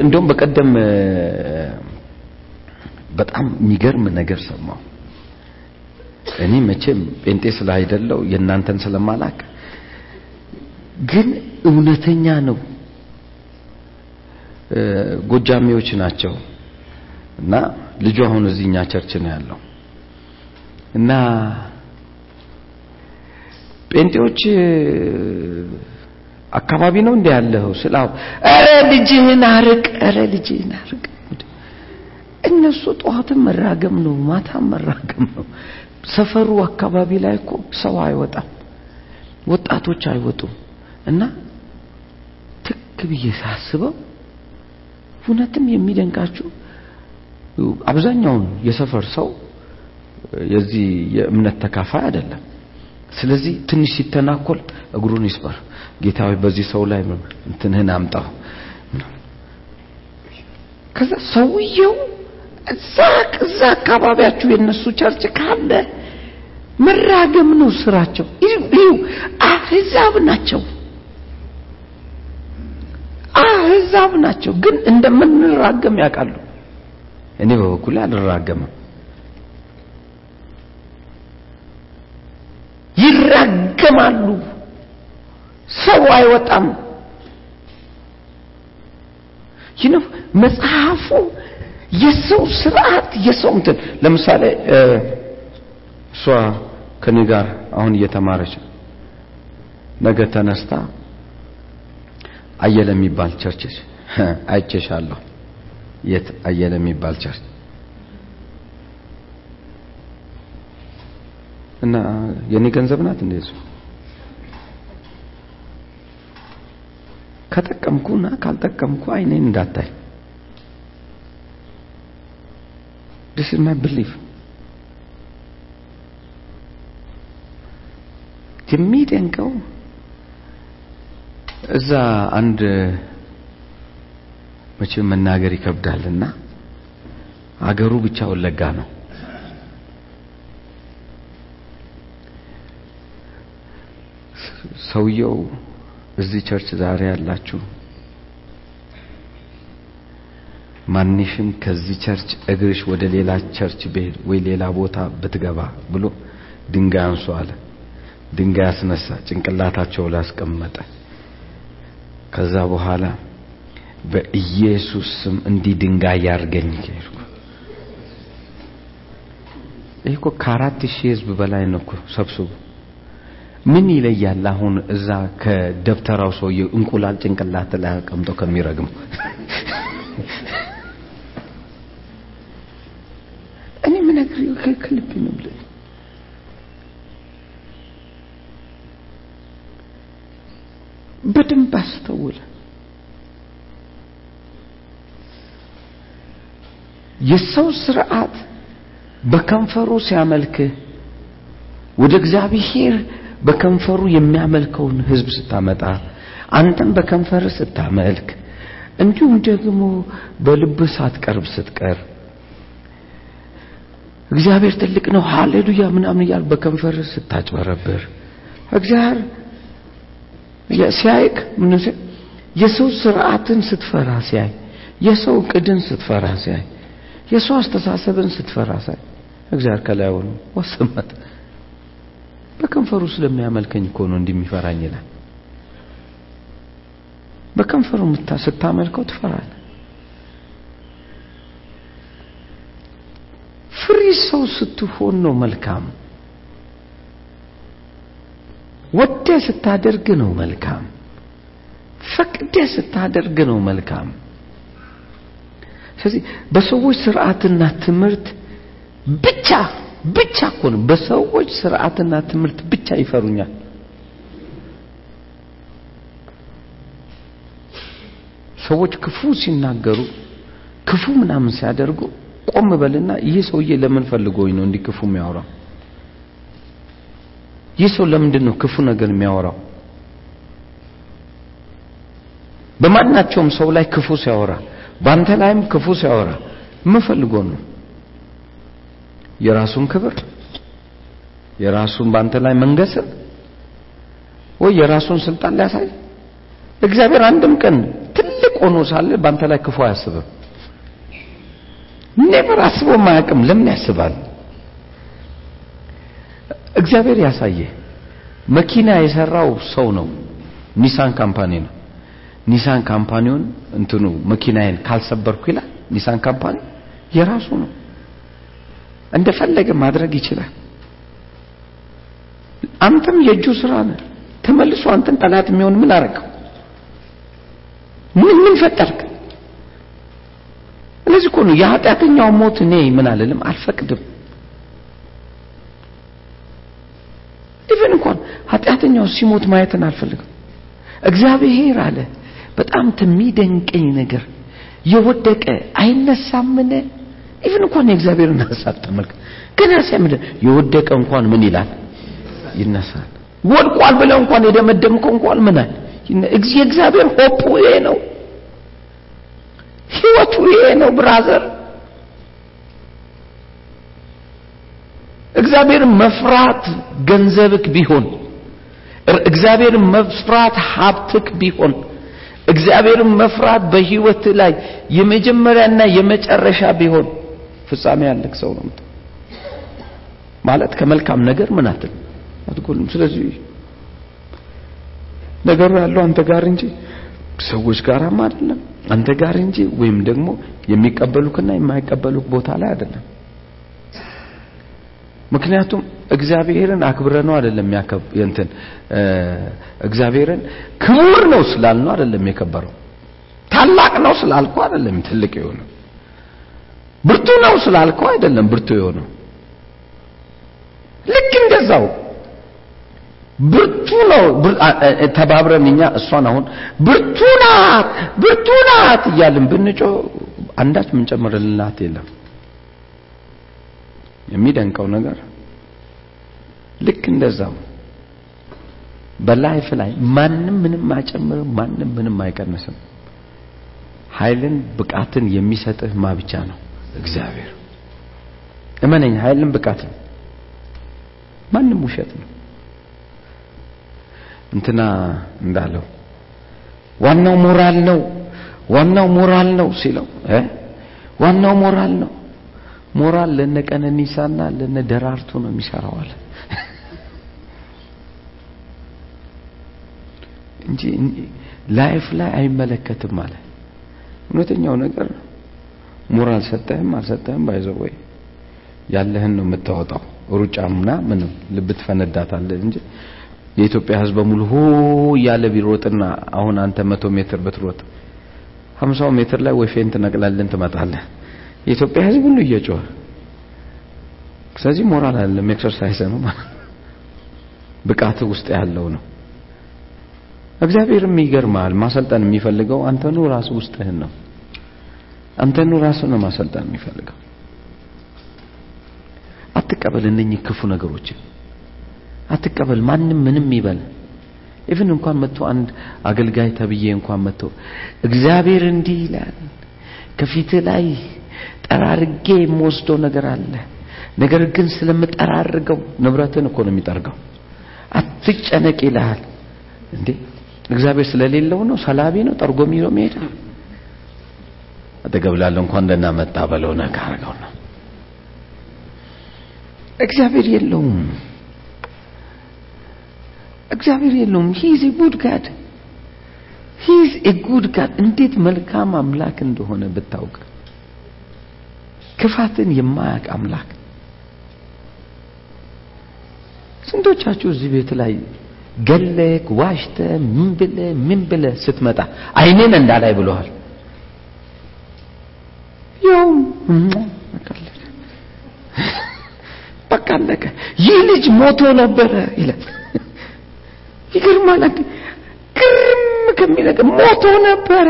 እንደውም በቀደም በጣም የሚገርም ነገር ሰማሁ። እኔ መቼም ጴንጤ ስላይደለው የእናንተን ስለማላቅ ግን እውነተኛ ነው። ጎጃሚዎች ናቸው እና ልጁ አሁን እዚህኛ ቸርች ነው ያለው እና ጴንጤዎች አካባቢ ነው እንደ ያለው ስላው ኧረ ልጅህን አርቅ፣ ኧረ ልጅህን አርቅ። እነሱ ጠዋትም መራገም ነው፣ ማታም መራገም ነው። ሰፈሩ አካባቢ ላይ እኮ ሰው አይወጣም፣ ወጣቶች አይወጡም። እና ትክ ብዬ ሳስበው እውነትም የሚደንቃችሁ አብዛኛውን የሰፈር ሰው የዚህ የእምነት ተካፋይ አይደለም። ስለዚህ ትንሽ ሲተናኮል እግሩን ይስበር፣ ጌታዊ በዚህ ሰው ላይ እንትንህን አምጣው። ከዛ ሰውየው እዛ እዛ አካባቢያችሁ የነሱ ቸርች ካለ መራገም ነው ስራቸው። ይሁ አህዛብ ናቸው፣ አህዛብ ናቸው። ግን እንደምንራገም ያውቃሉ። እኔ በበኩሌ አልራገምም። ይራገማሉ። ሰው አይወጣም። ይነው መጽሐፉ የሰው ስርዓት የሰው እንትን ለምሳሌ እሷ ከኔ ጋር አሁን እየተማረች ነገ ተነስታ አየለ የሚባል church አይቼሻለሁ። የት አየለ የሚባል church እና የኔ ገንዘብ ናት እንደሱ ከጠቀምኩና ካልጠቀምኩ አይኔን እንዳታይ። This is my belief. የሚደንቀው እዛ አንድ መቼም መናገር ይከብዳልና አገሩ ብቻ ወለጋ ነው ሰውየው እዚህ church ዛሬ ያላችሁ ማንሽም ከዚህ church እግርሽ ወደ ሌላ church ብሄድ ወይ ሌላ ቦታ ብትገባ ብሎ ድንጋይ አንሱ አለ። ድንጋይ አስነሳ፣ ጭንቅላታቸው ላይ አስቀመጠ። ከዛ በኋላ በኢየሱስ ስም እንዲህ ድንጋይ ያርገኝ ሄድኩ። ይህ እኮ ከአራት ሺህ ህዝብ በላይ ነው እኮ ሰብስቡ። ምን ይለያል አሁን እዛ ከደብተራው ሰውዬ እንቁላል ጭንቅላት ላይ አቀምጦ ከሚረግም? እኔ ምን ነገር ከልብ ነው በደንብ አስተውል። የሰው ስርዓት በከንፈሩ ሲያመልክህ ወደ እግዚአብሔር በከንፈሩ የሚያመልከውን ህዝብ ስታመጣ አንተም በከንፈር ስታመልክ እንዲሁም ደግሞ በልብህ ሳትቀርብ ስትቀር እግዚአብሔር ትልቅ ነው ሃሌሉያ ምናምን እያል በከንፈር ስታጭበረብር እግዚአብሔር ሲያይክ ምን የሰው ስርዓትን ስትፈራ ሲያይ የሰው ቅድን ስትፈራ ሲያይ የሰው አስተሳሰብን ስትፈራ ሲያይ እግዚአብሔር ከላይ ሆኖ ወሰመት በከንፈሩ ስለሚያመልከኝ እኮ ነው እንደሚፈራኝ ይላል። በከንፈሩ ስታመልከው ትፈራለህ። ፍሪ ሰው ስትሆን ነው መልካም። ወደ ስታደርግ ነው መልካም። ፈቅደ ስታደርግ ነው መልካም። ስለዚህ በሰዎች ስርዓትና ትምህርት ብቻ ብቻ እኮ ነው በሰዎች ስርዓትና ትምህርት ብቻ ይፈሩኛል። ሰዎች ክፉ ሲናገሩ ክፉ ምናምን ሲያደርጉ ቆም በልና ይህ ሰውዬ ለምን ፈልጎኝ ነው እንዲህ ክፉ የሚያወራው? ይህ ሰው ለምንድን ነው ክፉ ነገር የሚያወራው? በማናቸውም ሰው ላይ ክፉ ሲያወራ፣ በአንተ ላይም ክፉ ሲያወራ ምን ፈልጎ ነው? የራሱን ክብር የራሱን በአንተ ላይ መንገስን ወይ የራሱን ስልጣን ሊያሳይ እግዚአብሔር አንድም ቀን ትልቅ ሆኖ ሳለ በአንተ ላይ ክፉ አያስብም። never አስቦ ማያውቅም። ለምን ያስባል? እግዚአብሔር ያሳየ መኪና የሰራው ሰው ነው። ኒሳን company ነው። ኒሳን company ውን እንትኑ መኪናዬን ካልሰበርኩ ይላል። ኒሳን company የራሱ ነው። እንደፈለገ ማድረግ ይችላል። አንተም የእጁ ስራ ነህ። ተመልሶ አንተን ጠላት የሚሆን ምን አረከው? ምን ምን ፈጠርክ? ስለዚህ እኮ የኃጢአተኛው ሞት እኔ ምን አልልም አልፈቅድም። even እንኳን ኃጢአተኛው ሲሞት ማየትን አልፈልግም። እግዚአብሔር አለ በጣም የሚደንቀኝ ነገር የወደቀ አይነሳምን even እንኳን የእግዚአብሔርን ሀሳብ ተመልከት። ገና ሲያምድ የወደቀ እንኳን ምን ይላል? ይነሳል። ወድቋል ብለው እንኳን የደመደምከው እንኳን አለ? የእግዚአብሔር ሆፑ ይሄ ነው። ህይወቱ ይሄ ነው ብራዘር። እግዚአብሔርን መፍራት ገንዘብክ ቢሆን እግዚአብሔርን መፍራት ሀብትክ ቢሆን እግዚአብሔርን መፍራት በህይወት ላይ የመጀመሪያና የመጨረሻ ቢሆን ፍጻሜ ያለክ ሰው ነው ማለት ከመልካም ነገር ምን አትል አትጎልም። ስለዚህ ነገሩ ያለው አንተ ጋር እንጂ ሰዎች ጋርም አይደለም፣ አንተ ጋር እንጂ ወይም ደግሞ የሚቀበሉክና የማይቀበሉክ ቦታ ላይ አይደለም። ምክንያቱም እግዚአብሔርን አክብረ ነው አይደለም ያከብ እግዚአብሔርን ክቡር ነው ስላልነው አይደለም የከበረው። ታላቅ ነው ስላልኩ አይደለም ትልቅ የሆነው። ብርቱ ነው ስላልከው አይደለም ብርቱ የሆነው። ልክ እንደዛው ብርቱ ነው ተባብረን እኛ እሷን አሁን ብርቱ ናት ብርቱ ናት እያልን ብንጮ አንዳች ምንጨምርልናት የለም። የሚደንቀው ነገር ልክ እንደዛው በላይፍ ላይ ማንም ምንም አይጨምርም፣ ማንም ምንም አይቀንስም። ኃይልን ብቃትን የሚሰጥህ ማ ብቻ ነው? እግዚአብሔር። እመነኝ፣ ኃይልን ብቃትን ማንም ውሸት ነው። እንትና እንዳለው ዋናው ሞራል ነው፣ ዋናው ሞራል ነው ሲለው ዋናው ሞራል ነው ሞራል ለነ ቀነኒሳና ለነ ደራርቱ ነው የሚሰራው አለ እንጂ ላይፍ ላይ አይመለከትም አለ። እውነተኛው ነገር ሞራል ሰጠህም አልሰጠህም ባይዘው ወይ ያለህን ነው የምታወጣው። ሩጫምና ምንም ልብ ትፈነዳታለህ እንጂ የኢትዮጵያ ሕዝብ በሙሉ ሆ እያለ ቢሮጥና አሁን አንተ መቶ ሜትር ብትሮጥ ሀምሳው ሜትር ላይ ወይ faint ነቅላልን ትመጣለህ። የኢትዮጵያ ሕዝብ ሁሉ እየጮኸ ስለዚህ ሞራል አይደለም exercise ነው ብቃት ውስጥ ያለው ነው። እግዚአብሔርም ይገርማል። ማሰልጠን የሚፈልገው አንተኑ ራሱ ውስጥህን ነው። አንተኑ ራሱ ነው ማሰልጠን የሚፈልገው። አትቀበል እነኚህ ክፉ ነገሮችን አትቀበል። ማንም ምንም ይበል። ኢቭን እንኳን መጥቶ አንድ አገልጋይ ተብዬ እንኳን መጥቶ እግዚአብሔር እንዲህ ይላል ከፊት ላይ ጠራርጌ የምወስደው ነገር አለ። ነገር ግን ስለምጠራርገው ንብረትን እኮ ነው የሚጠርገው። አትጨነቅ ይልሃል። እንዴ እግዚአብሔር ስለሌለው ነው? ሰላቢ ነው? ጠርጎሚ ነው የሚሄድ አጠገብ ላለው እንኳን ደህና መጣ በለው ነካ አድርገው ነው። እግዚአብሔር የለውም። እግዚአብሔር የለውም። He is a good God He is a good God። እንዴት መልካም አምላክ እንደሆነ ብታውቅ ክፋትን የማያውቅ አምላክ። ስንቶቻችሁ እዚህ ቤት ላይ ገለህ ዋሽተህ ምን ብለህ ምን ብለህ ስትመጣ አይኔን እንዳላይ ብለዋል። ያው በቃ አለቀ። ይህ ልጅ ሞቶ ነበረ ይላል። ይገርማል። ግርም ከሚነገር ሞቶ ነበረ።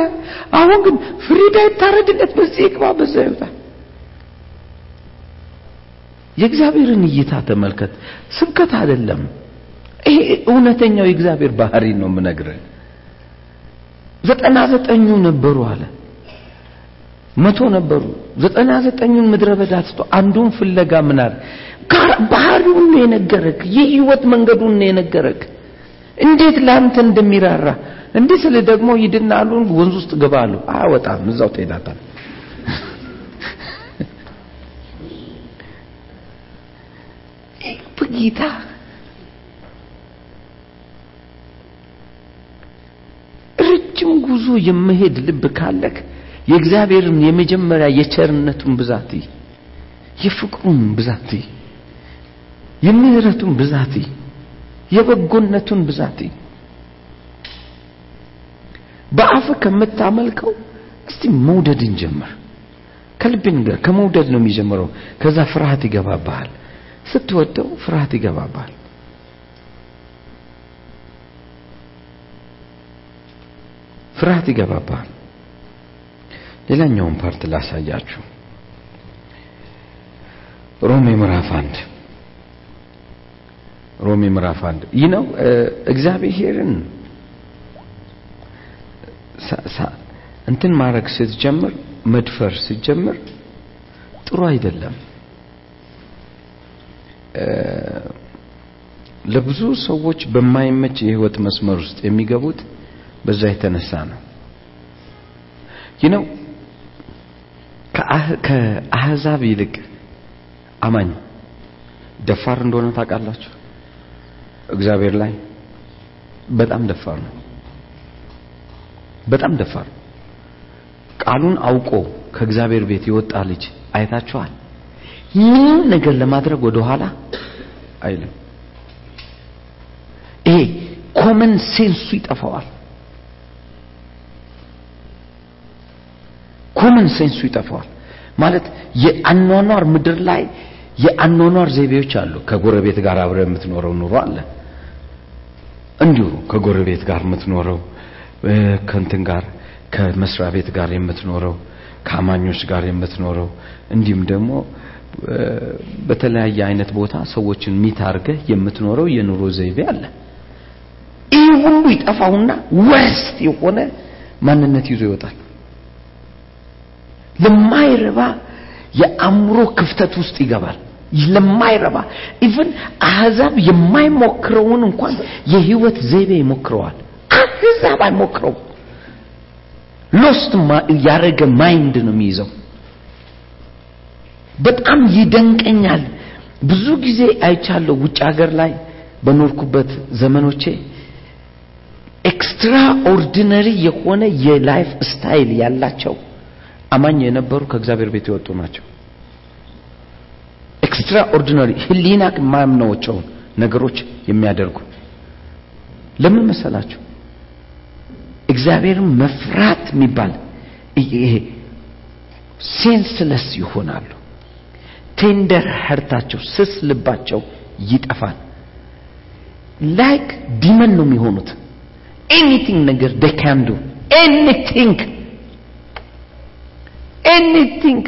አሁን ግን ፍሪዳ ይታረድለት፣ በዚህ ይግባ፣ በዛ ይውጣ። የእግዚአብሔርን እይታ ተመልከት። ስብከት አይደለም ይሄ እውነተኛው የእግዚአብሔር ባህሪ ነው የምነግርህ። ዘጠና ዘጠኙ ነበሩ አለ መቶ ነበሩ። ዘጠና ዘጠኙን ምድረ በዳ ትቶ አንዱን ፍለጋ አለ? ባህሪውን ነው የነገረክ። የህይወት መንገዱን ነው የነገረክ። እንዴት ለአንተ እንደሚራራ እንዲህ ስል ደግሞ ሂድና አሉን ወንዝ ውስጥ ግባ አሉ። አያወጣም፣ እዛው ትሄዳታል። በጌታ ረጅም ጉዞ የመሄድ ልብ ካለክ የእግዚአብሔርን የመጀመሪያ የቸርነቱን ብዛት የፍቅሩን ብዛት የምህረቱን ብዛት የበጎነቱን ብዛት በአፍ ከምታመልከው እስቲ መውደድን ጀምር። ከልብ ንገር። ከመውደድ ነው የሚጀምረው። ከዛ ፍርሃት ይገባብሃል። ስትወደው ፍርሃት ይገባብሃል። ፍርሃት ይገባብሃል። ሌላኛውን part ላሳያችሁ። ሮሜ ምዕራፍ አንድ። ሮሜ ምዕራፍ አንድ። ይህ ነው እግዚአብሔርን እንትን ማድረግ ስትጀምር መድፈር ስትጀምር ጥሩ አይደለም። ለብዙ ሰዎች በማይመች የህይወት መስመር ውስጥ የሚገቡት በዛ የተነሳ ነው። ይህ ነው ከአህዛብ ይልቅ አማኝ ደፋር እንደሆነ ታውቃላችሁ? እግዚአብሔር ላይ በጣም ደፋር ነው። በጣም ደፋር። ቃሉን አውቆ ከእግዚአብሔር ቤት የወጣ ልጅ አይታችኋል? ምንም ነገር ለማድረግ ወደ ኋላ አይልም። ይሄ common sense ኡ ይጠፋዋል common sense ኡ ይጠፋዋል ማለት የአኗኗር ምድር ላይ የአኗኗር ዘይቤዎች አሉ። ከጎረቤት ጋር አብረህ የምትኖረው ኑሮ አለ። እንዲሁ ከጎረቤት ጋር የምትኖረው ከእንትን ጋር ከመስሪያ ቤት ጋር የምትኖረው ከአማኞች ጋር የምትኖረው እንዲሁም ደግሞ በተለያየ አይነት ቦታ ሰዎችን meet አድርገህ የምትኖረው የኑሮ ዘይቤ አለ። ይህ ሁሉ ይጠፋውና worst የሆነ ማንነት ይዞ ይወጣል ለማይረባ የአእምሮ ክፍተት ውስጥ ይገባል። ለማይረባ even አህዛብ የማይሞክረውን እንኳን የህይወት ዘይቤ ይሞክረዋል። አህዛብ አይሞክረው lost ያረገ mind ነው የሚይዘው። በጣም ይደንቀኛል። ብዙ ጊዜ አይቻለሁ ውጭ ሀገር ላይ በኖርኩበት ዘመኖቼ extraordinary የሆነ የ lifestyle ያላቸው አማኝ የነበሩ ከእግዚአብሔር ቤት የወጡ ናቸው። extra ህሊና የማያምናቸውን ነገሮች የሚያደርጉ። ለምን መሰላችሁ? እግዚአብሔርን መፍራት የሚባል ይሄ senseless ይሆናሉ። tender heart ኣቸው ስስ ልባቸው ይጠፋል። like demon ነው የሚሆኑት። anything ነገር they can anything.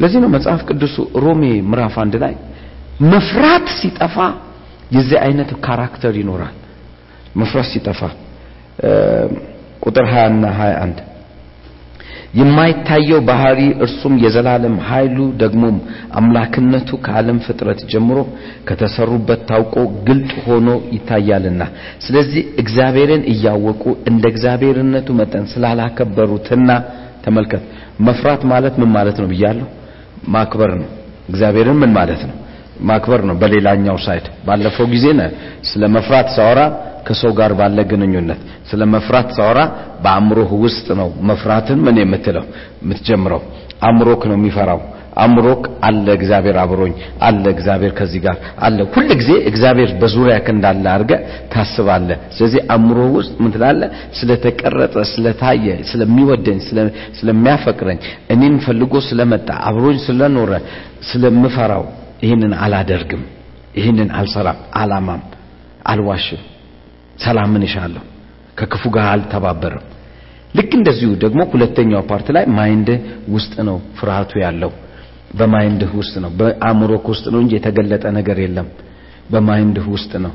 ለዚህ ነው መጽሐፍ ቅዱሱ ሮሜ ምዕራፍ አንድ ላይ መፍራት ሲጠፋ የዚህ አይነት ካራክተር ይኖራል። መፍራት ሲጠፋ ቁጥር 20 እና 21 የማይታየው ባህሪ እርሱም የዘላለም ኃይሉ ደግሞም አምላክነቱ ከዓለም ፍጥረት ጀምሮ ከተሰሩበት ታውቆ ግልጥ ሆኖ ይታያልና። ስለዚህ እግዚአብሔርን እያወቁ እንደ እግዚአብሔርነቱ መጠን ስላላከበሩትና ተመልከት መፍራት ማለት ምን ማለት ነው ብያለሁ? ማክበር ነው። እግዚአብሔርን ምን ማለት ነው ማክበር ነው በሌላኛው ሳይድ። ባለፈው ጊዜ ስለ መፍራት ሳወራ ከሰው ጋር ባለ ግንኙነት ስለ መፍራት ሳወራ በአእምሮህ ውስጥ ነው መፍራትን ምን የምትለው የምትጀምረው። አእምሮክ ነው የሚፈራው። አእምሮክ አለ እግዚአብሔር አብሮኝ አለ እግዚአብሔር ከዚህ ጋር አለ። ሁል ጊዜ እግዚአብሔር በዙሪያ እንዳለ አድርገ ታስባለ ስለዚህ አእምሮ ውስጥ ምን ትላለህ ስለተቀረጸ ስለታየ ስለሚወደኝ ስለሚያፈቅረኝ እኔን ፈልጎ ስለመጣ አብሮኝ ስለኖረ ስለምፈራው ይህንን አላደርግም ይህንን አልሰራም አላማም አልዋሽም ሰላምን እሻለሁ ከክፉ ጋር አልተባበርም። ልክ እንደዚሁ ደግሞ ሁለተኛው part ላይ mind ውስጥ ነው ፍርሃቱ ያለው። በ mind ህ ውስጥ ነው በአእምሮክ ውስጥ ነው እንጂ የተገለጠ ነገር የለም። በማይንድህ ውስጥ ነው።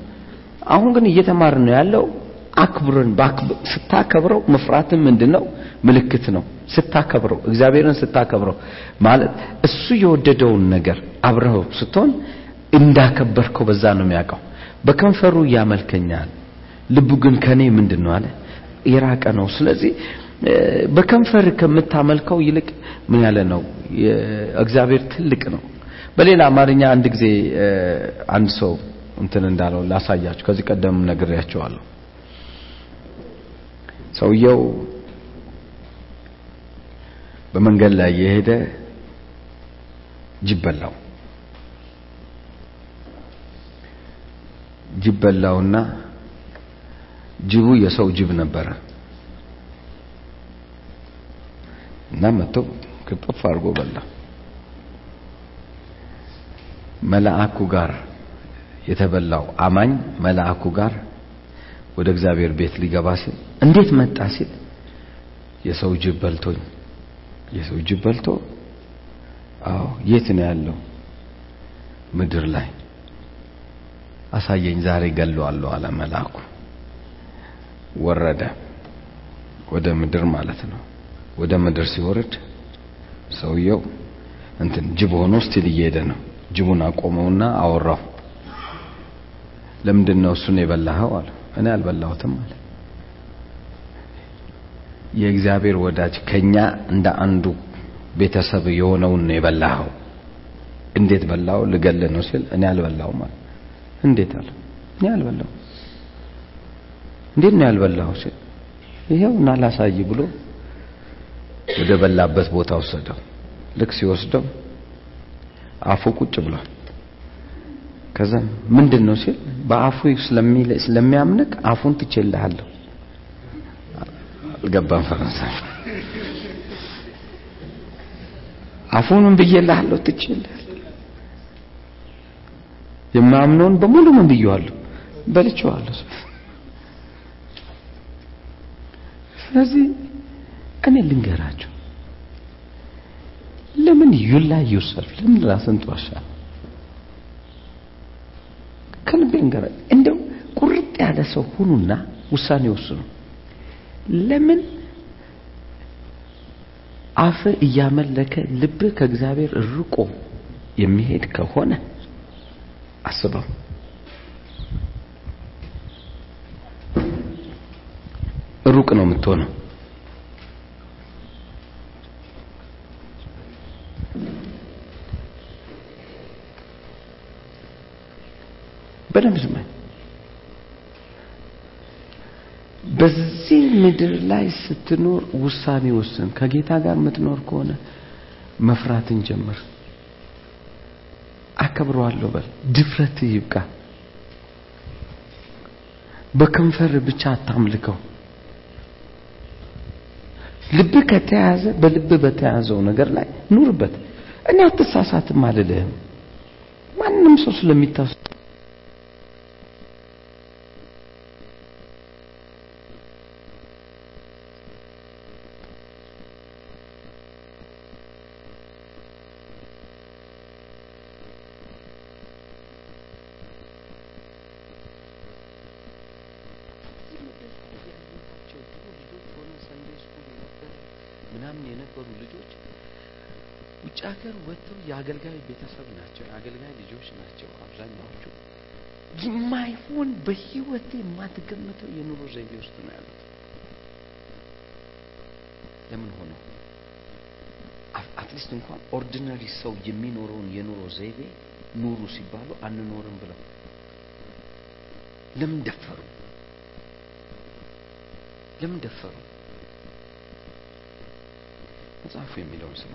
አሁን ግን እየተማር ነው ያለው። አክብርን ስታከብረው መፍራትን ምንድነው ምልክት ነው። ስታከብረው እግዚአብሔርን ስታከብረው ማለት እሱ የወደደውን ነገር አብረው ስትሆን እንዳከበርከው በዛ ነው የሚያውቀው። በከንፈሩ ያመልከኛል ልቡ ግን ከኔ ምንድን ነው አለ። የራቀ ነው። ስለዚህ በከንፈር ከምታመልከው ይልቅ ምን ያለ ነው? እግዚአብሔር ትልቅ ነው። በሌላ አማርኛ አንድ ጊዜ አንድ ሰው እንትን እንዳለው ላሳያችሁ። ከዚህ ቀደም ነግሬያቸዋለሁ። ሰውየው በመንገድ ላይ የሄደ ጅብ በላው። ጅብ በላውና ጅቡ የሰው ጅብ ነበረ። እና መጥቶ ክጥፍ አድርጎ በላ። መልአኩ ጋር የተበላው አማኝ መልአኩ ጋር ወደ እግዚአብሔር ቤት ሊገባ ሲል እንዴት መጣ ሲል የሰው ጅብ በልቶኝ የሰው ጅብ በልቶ አዎ የት ነው ያለው? ምድር ላይ አሳየኝ ዛሬ ገለዋለሁ አለ መልአኩ። ወረደ ወደ ምድር ማለት ነው። ወደ ምድር ሲወርድ ሰውየው እንትን ጅብ ሆኖ still እየሄደ ነው። ጅቡን አቆመውና አወራው። ለምንድን ነው እሱን የበላኸው? አለ። እኔ አልበላሁትም አለ የእግዚአብሔር ወዳጅ ከኛ እንደ አንዱ ቤተሰብ የሆነውን ነው የበላኸው። እንዴት በላው? ልገል ነው ሲል እኔ አልበላሁም አለ። እንዴት አለ? እኔ አልበላሁም። እንዴት ነው ያልበላኸው ሲል ይሄው እና ላሳይ ብሎ ወደ በላበት ቦታ ወሰደው። ልክ ሲወስደው አፉ ቁጭ ብሏል። ከዛ ምንድን ነው ሲል በአፉ ስለሚያምንቅ አፉን ትቼልሃለሁ አልገባም ፈረንሳይ። አፉን ምን ብዬልሃለሁ ትቼልሃለሁ የማምነውን በሙሉ ምን ብዬዋለሁ? በልቼዋለሁ ስለዚህ እኔ ልንገራቸው ለምን ዩላ ዩሰልፍ ለምን ራስን ትዋሻል ከልቤ እንገራ እንደው ቁርጥ ያለ ሰው ሁኑና ውሳኔ ወስኑ ለምን? አፍ እያመለከ ልብ ከእግዚአብሔር ርቆ የሚሄድ ከሆነ አስበው። ሩቅ ነው የምትሆነው። በደንብ ስማኝ በዚህ ምድር ላይ ስትኖር ውሳኔ ወስን ከጌታ ጋር የምትኖር ከሆነ መፍራትን ጀምር። አከብረዋለሁ በል። ድፍረት ይብቃ። በከንፈር ብቻ አታምልከው። ልብ ከተያዘ በልብ በተያዘው ነገር ላይ ኑርበት። እኔ አትሳሳትም አልልህም። ማንም ሰው ስለሚታስ ምናምን የነበሩ ልጆች ውጭ ሀገር ወጥተው የአገልጋይ ቤተሰብ ናቸው የአገልጋይ ልጆች ናቸው አብዛኛዎቹ። የማይሆን በህይወት የማትገምተው የኑሮ ዘይቤ ውስጥ ነው ያሉት። ለምን ሆነ at least እንኳን ordinary ሰው የሚኖረውን የኑሮ ዘይቤ ኑሩ ሲባሉ አንኖርም ብለው ለምን ደፈሩ? ለምን ደፈሩ? መጽሐፉ የሚለውን ስማ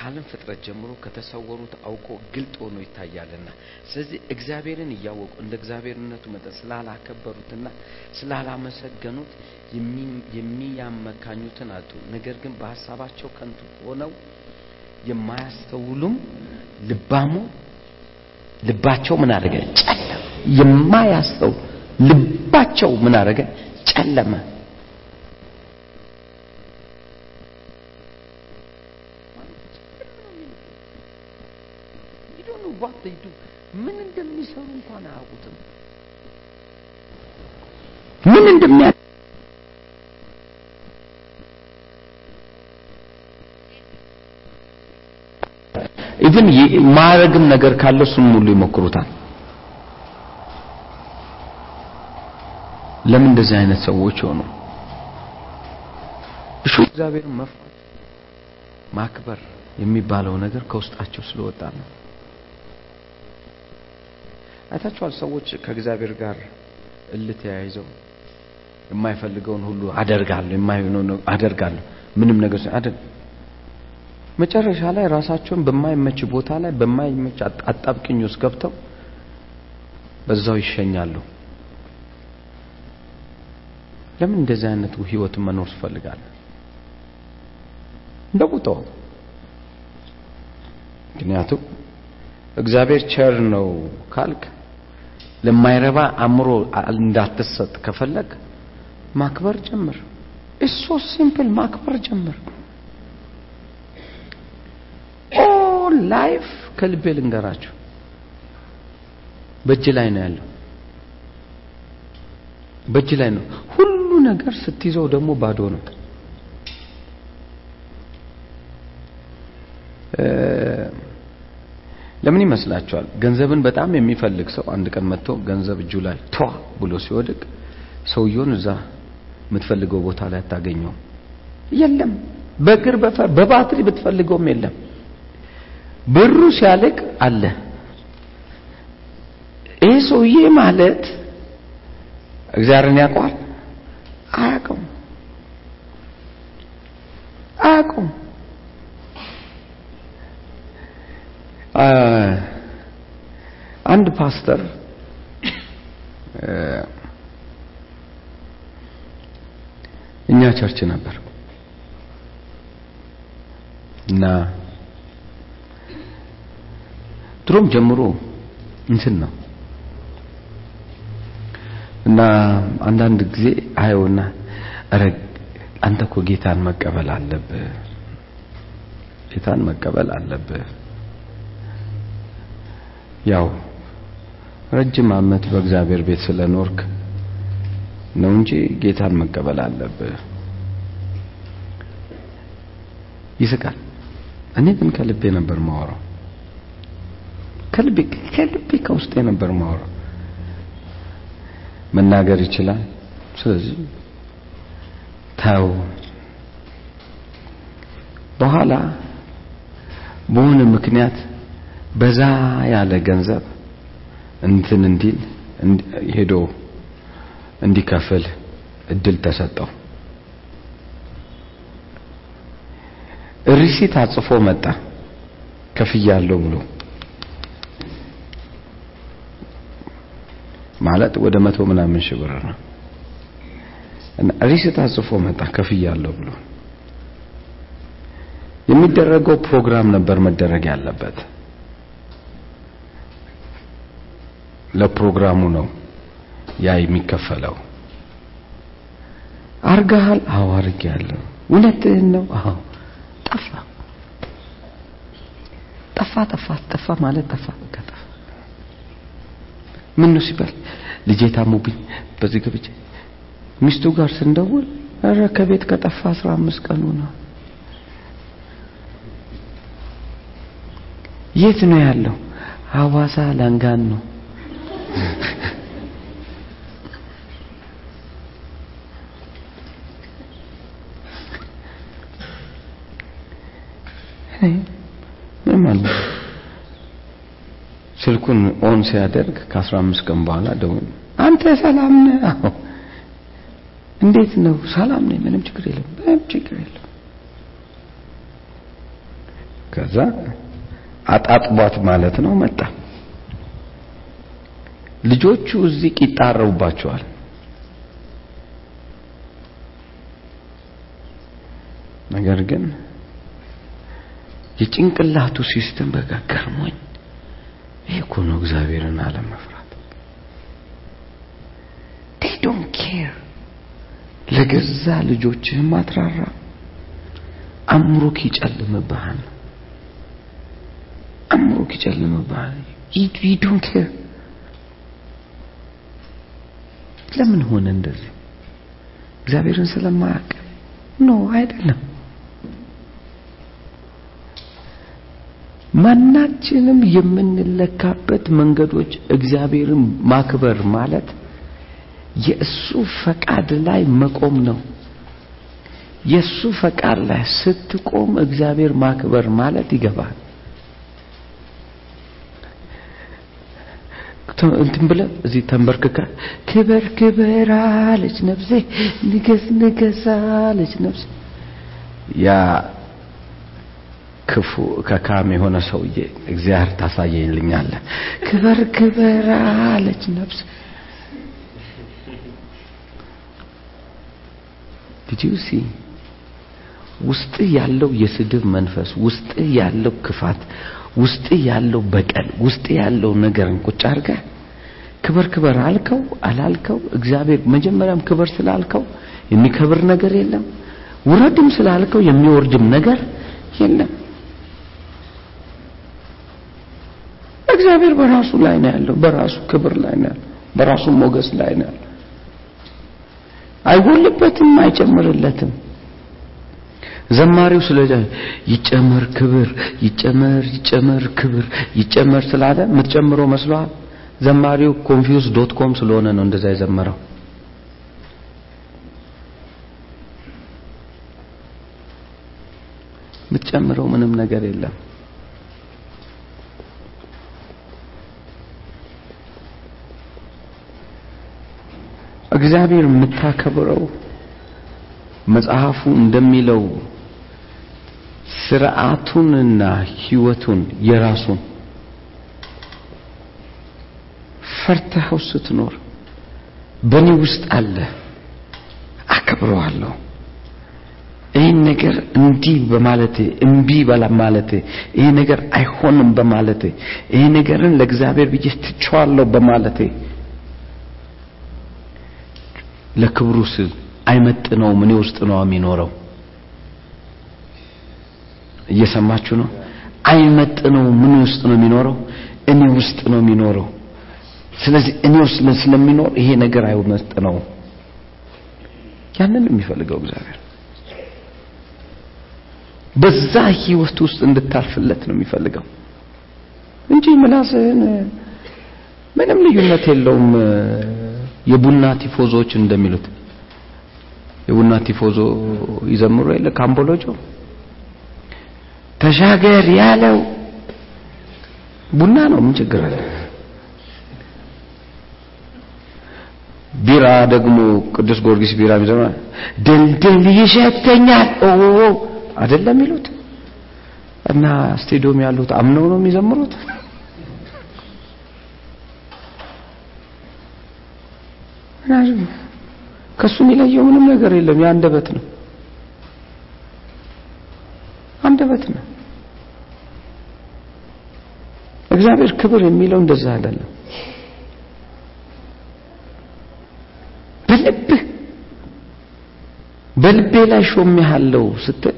ከዓለም ፍጥረት ጀምሮ ከተሰወሩት አውቆ ግልጥ ሆኖ ይታያልና። ስለዚህ እግዚአብሔርን እያወቁ እንደ እግዚአብሔርነቱ መጠን ስላላከበሩትና ስላላመሰገኑት የሚያመካኙትን አጡ። ነገር ግን በሀሳባቸው ከንቱ ሆነው የማያስተውሉም ልባሙ ልባቸው ምን አደረገ? ጨለመ። የማያስተው ልባቸው ምን አደረገ? ጨለመ ዋት ዱ ምን እንደሚሰሩ እንኳን አያውቁትም ምን እንደሚያ ኢቭን ማረግም ነገር ካለ እሱን ሙሉ ይሞክሩታል ለምን እንደዚህ አይነት ሰዎች ሆኑ? እሹ እግዚአብሔርን መፍራት ማክበር የሚባለው ነገር ከውስጣቸው ስለወጣ ነው አይታችኋል ሰዎች ከእግዚአብሔር ጋር እልህ ተያይዘው የማይፈልገውን ሁሉ አደርጋለሁ አደርጋለሁ። ምንም ነገር አደርግ መጨረሻ ላይ ራሳቸውን በማይመች ቦታ ላይ በማይመች አጣብቅኝ ውስጥ ገብተው በዛው ይሸኛሉ። ለምን እንደዚህ አይነት ህይወትን መኖር ትፈልጋለህ? እንደ ቁጣው ምክንያቱም እግዚአብሔር ቸር ነው ካልክ ለማይረባ አእምሮ እንዳትሰጥ ከፈለግክ ማክበር ጀምር። it's so simple ማክበር ጀምር። all life ከልቤ ልንገራችሁ። በእጅ ላይ ነው ያለው። በእጅ ላይ ነው። ሁሉ ነገር ስትይዘው ደግሞ ባዶ ነው። ለምን ይመስላችኋል? ገንዘብን በጣም የሚፈልግ ሰው አንድ ቀን መጥቶ ገንዘብ እጁ ላይ ቷ ብሎ ሲወድቅ ሰውየውን እዛ የምትፈልገው ቦታ ላይ አታገኘውም። የለም በእግር በባትሪ ብትፈልገውም የለም። ብሩ ሲያልቅ አለ። ይህ ሰውዬ ማለት እግዚአብሔርን ያውቀዋል? አያውቀውም። አያውቀውም። አንድ ፓስተር እኛ ቸርች ነበር እና ድሮም ጀምሮ እንትን ነው እና አንዳንድ ጊዜ አየውና ኧረ አንተ እኮ ጌታን መቀበል አለብህ፣ ጌታን መቀበል አለብህ። ያው ረጅም ዓመት በእግዚአብሔር ቤት ስለኖርክ ነው እንጂ ጌታን መቀበል አለብህ። ይስቃል። እኔ ግን ከልቤ ነበር ማወራው። ከልቤ ከልቤ ከውስጤ ነበር ማወራው። መናገር ይችላል። ስለዚህ ተው። በኋላ በሆነ ምክንያት በዛ ያለ ገንዘብ እንትን እንዲል ሄዶ እንዲከፍል እድል ተሰጠው። ሪሲት አጽፎ መጣ ከፍያለሁ ብሎ ማለት ወደ መቶ ምናምን ሺህ ብር ነው። እና ሪሲት አጽፎ መጣ ከፍያለሁ ብሎ የሚደረገው ፕሮግራም ነበር መደረግ ያለበት። ለፕሮግራሙ ነው ያ የሚከፈለው። አርጋሃል? አዎ አርጌያለሁ። እውነትህን ነው? አዎ። ጠፋ ጠፋ ጠፋ ጠፋ ማለት ጠፋ በቃ ጠፋ። ምን ነው ሲባል ልጄ ታሞብኝ በዚህ ገብቼ ሚስቱ ጋር ስንደውል ኧረ ከቤት ከጠፋ አስራ አምስት ቀኑ ነው። የት ነው ያለው? ሐዋሳ ላንጋን ነው። ስልኩን ኦን ሲያደርግ ከ15 ቀን በኋላ ደውል አንተ ሰላም ነህ? እንዴት ነው? ሰላም ነኝ፣ ምንም ችግር የለም፣ ምንም ችግር የለም። ከዛ አጣጥቧት ማለት ነው መጣ። ልጆቹ እዚህ ቂጣረውባቸዋል። ነገር ግን የጭንቅላቱ system በቃ ገርሞኝ ይሄ እኮ ነው እግዚአብሔርን አለመፍራት። they don't care ለገዛ ልጆችህም አትራራ። አእምሮክ ይጨልምብሃል። አእምሮክ ይጨልምብሃል። you don't care ለምን ሆነ እንደዚህ? እግዚአብሔርን ስለማያውቅ ኖ አይደለም። ማናችንም የምንለካበት መንገዶች እግዚአብሔርን ማክበር ማለት የእሱ ፈቃድ ላይ መቆም ነው። የእሱ ፈቃድ ላይ ስትቆም እግዚአብሔር ማክበር ማለት ይገባል። እንትን ብለህ እዚህ ተንበርክከ ክበር ክበር አለች ነፍሴ፣ ንገስ ንገስ አለች ነፍሴ ያ ክፉ ከካም የሆነ ሰውዬ እግዚአብሔር ታሳየኝልኛለህ። ክበር ክበር አለች ነፍስ። did you see ውስጥ ያለው የስድብ መንፈስ፣ ውስጥ ያለው ክፋት፣ ውስጥ ያለው በቀል፣ ውስጥ ያለው ነገርን ቁጭ አድርገህ ክበር ክበር አልከው አላልከው፣ እግዚአብሔር መጀመሪያም ክበር ስላልከው የሚከብር ነገር የለም። ውረድም ስላልከው የሚወርድም ነገር የለም። እግዚአብሔር በራሱ ላይ ነው ያለው በራሱ ክብር ላይ ነው ያለው በራሱ ሞገስ ላይ ነው ያለው አይጎልበትም አይጨምርለትም ዘማሪው ስለ ይጨመር ክብር ይጨመር ይጨመር ክብር ይጨመር ስላለ የምትጨምረው መስሏል? ዘማሪው confused dot com ስለሆነ ነው እንደዛ የዘመረው። የምትጨምረው ምንም ነገር የለም። እግዚአብሔር የምታከብረው መጽሐፉ እንደሚለው ስርዓቱንና ህይወቱን የራሱን ፈርተኸው ስትኖር በእኔ ውስጥ አለ። አከብረዋለሁ። ይህን ነገር እንዲህ በማለቴ እምቢ በማለቴ ይሄ ነገር አይሆንም በማለቴ ይሄ ነገርን ለእግዚአብሔር ብዬ ትቼዋለሁ በማለቴ ለክብሩ ስል አይመጥነውም። እኔ ውስጥ ነው የሚኖረው እየሰማችሁ ነው? አይመጥነውም ምን ውስጥ ነው የሚኖረው? እኔ ውስጥ ነው የሚኖረው። ስለዚህ እኔ ውስጥ ስለሚኖር ይሄ ነገር አይመጥነውም ያንን የሚፈልገው እግዚአብሔር። በዛ ህይወት ውስጥ እንድታልፍለት ነው የሚፈልገው። እንጂ ምላስህን ምንም ልዩነት የለውም። የቡና ቲፎዞች እንደሚሉት የቡና ቲፎዞ ይዘምሩ የለ ካምቦሎጆ ተሻገር ያለው ቡና ነው። ምን ችግር አለ? ቢራ ደግሞ ቅዱስ ጊዮርጊስ ቢራ የሚዘማ ድልድል ይሸተኛል። ኦ አይደለም የሚሉት? እና ስቴዲዮም ያሉት አምነው ነው የሚዘምሩት? ከሱ የሚለየው ምንም ነገር የለም። የአንደበት ነው አንደበት ነው እግዚአብሔር ክብር የሚለው እንደዛ አይደለም። በልብህ በልቤ ላይ ሾሜሃለሁ ስትል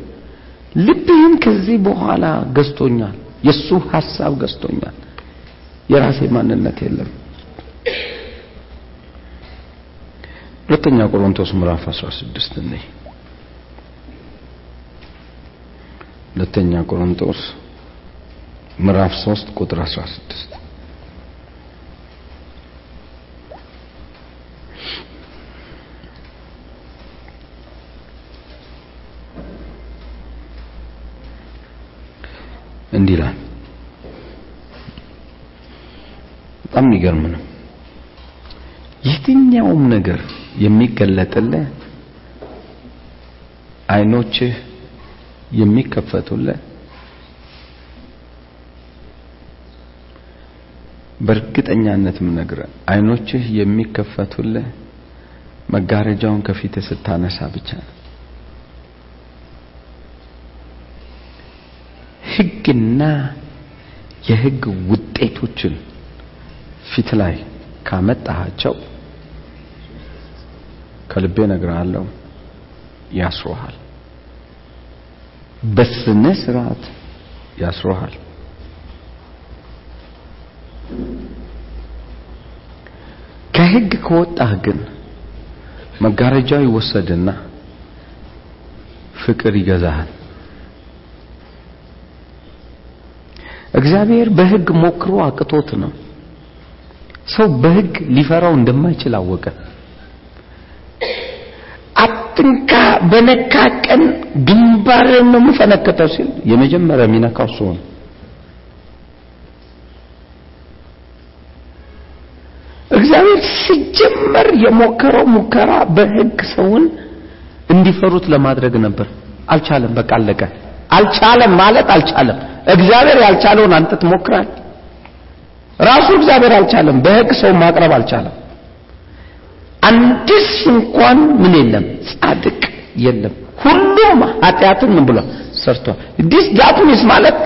ልብህን ከዚህ በኋላ ገዝቶኛል። የሱ ሐሳብ ገዝቶኛል። የራሴ ማንነት የለም። ሁለተኛ ቆሮንቶስ ምዕራፍ 16 ነኝ ሁለተኛ ቆሮንቶስ ምዕራፍ 3 ቁጥር 16 እንዲህ ይላል። በጣም የሚገርም ነው። የትኛውም ነገር የሚገለጥልህ አይኖችህ የሚከፈቱልህ በእርግጠኛነት ምነግርህ አይኖችህ የሚከፈቱልህ መጋረጃውን ከፊት ስታነሳ ብቻ ነው። ህግና የህግ ውጤቶችን ፊት ላይ ካመጣሃቸው ከልቤ ነግርሃለሁ ያስሮሃል በስነ ስርዓት ያስሮሃል ከህግ ከወጣህ ግን መጋረጃው ይወሰድና ፍቅር ይገዛሃል። እግዚአብሔር በህግ ሞክሮ አቅቶት ነው። ሰው በህግ ሊፈራው እንደማይችል አወቀ። አትንካ በነካ ግንባርን ነው የምፈነከተው ሲል የመጀመሪያ የሚነካው እሱ ነው እግዚአብሔር ሲጀመር የሞከረው ሙከራ በህግ ሰውን እንዲፈሩት ለማድረግ ነበር። አልቻለም። በቃ አለቀ። አልቻለም ማለት አልቻለም። እግዚአብሔር ያልቻለውን አንተ ትሞክራል ራሱ እግዚአብሔር አልቻለም። በህግ ሰው ማቅረብ አልቻለም። አንድስ እንኳን ምን የለም ጻድቅ የለም። ሁሉም ኃጢአትን ምን ብሏል? ሰርቷል። this that ማለት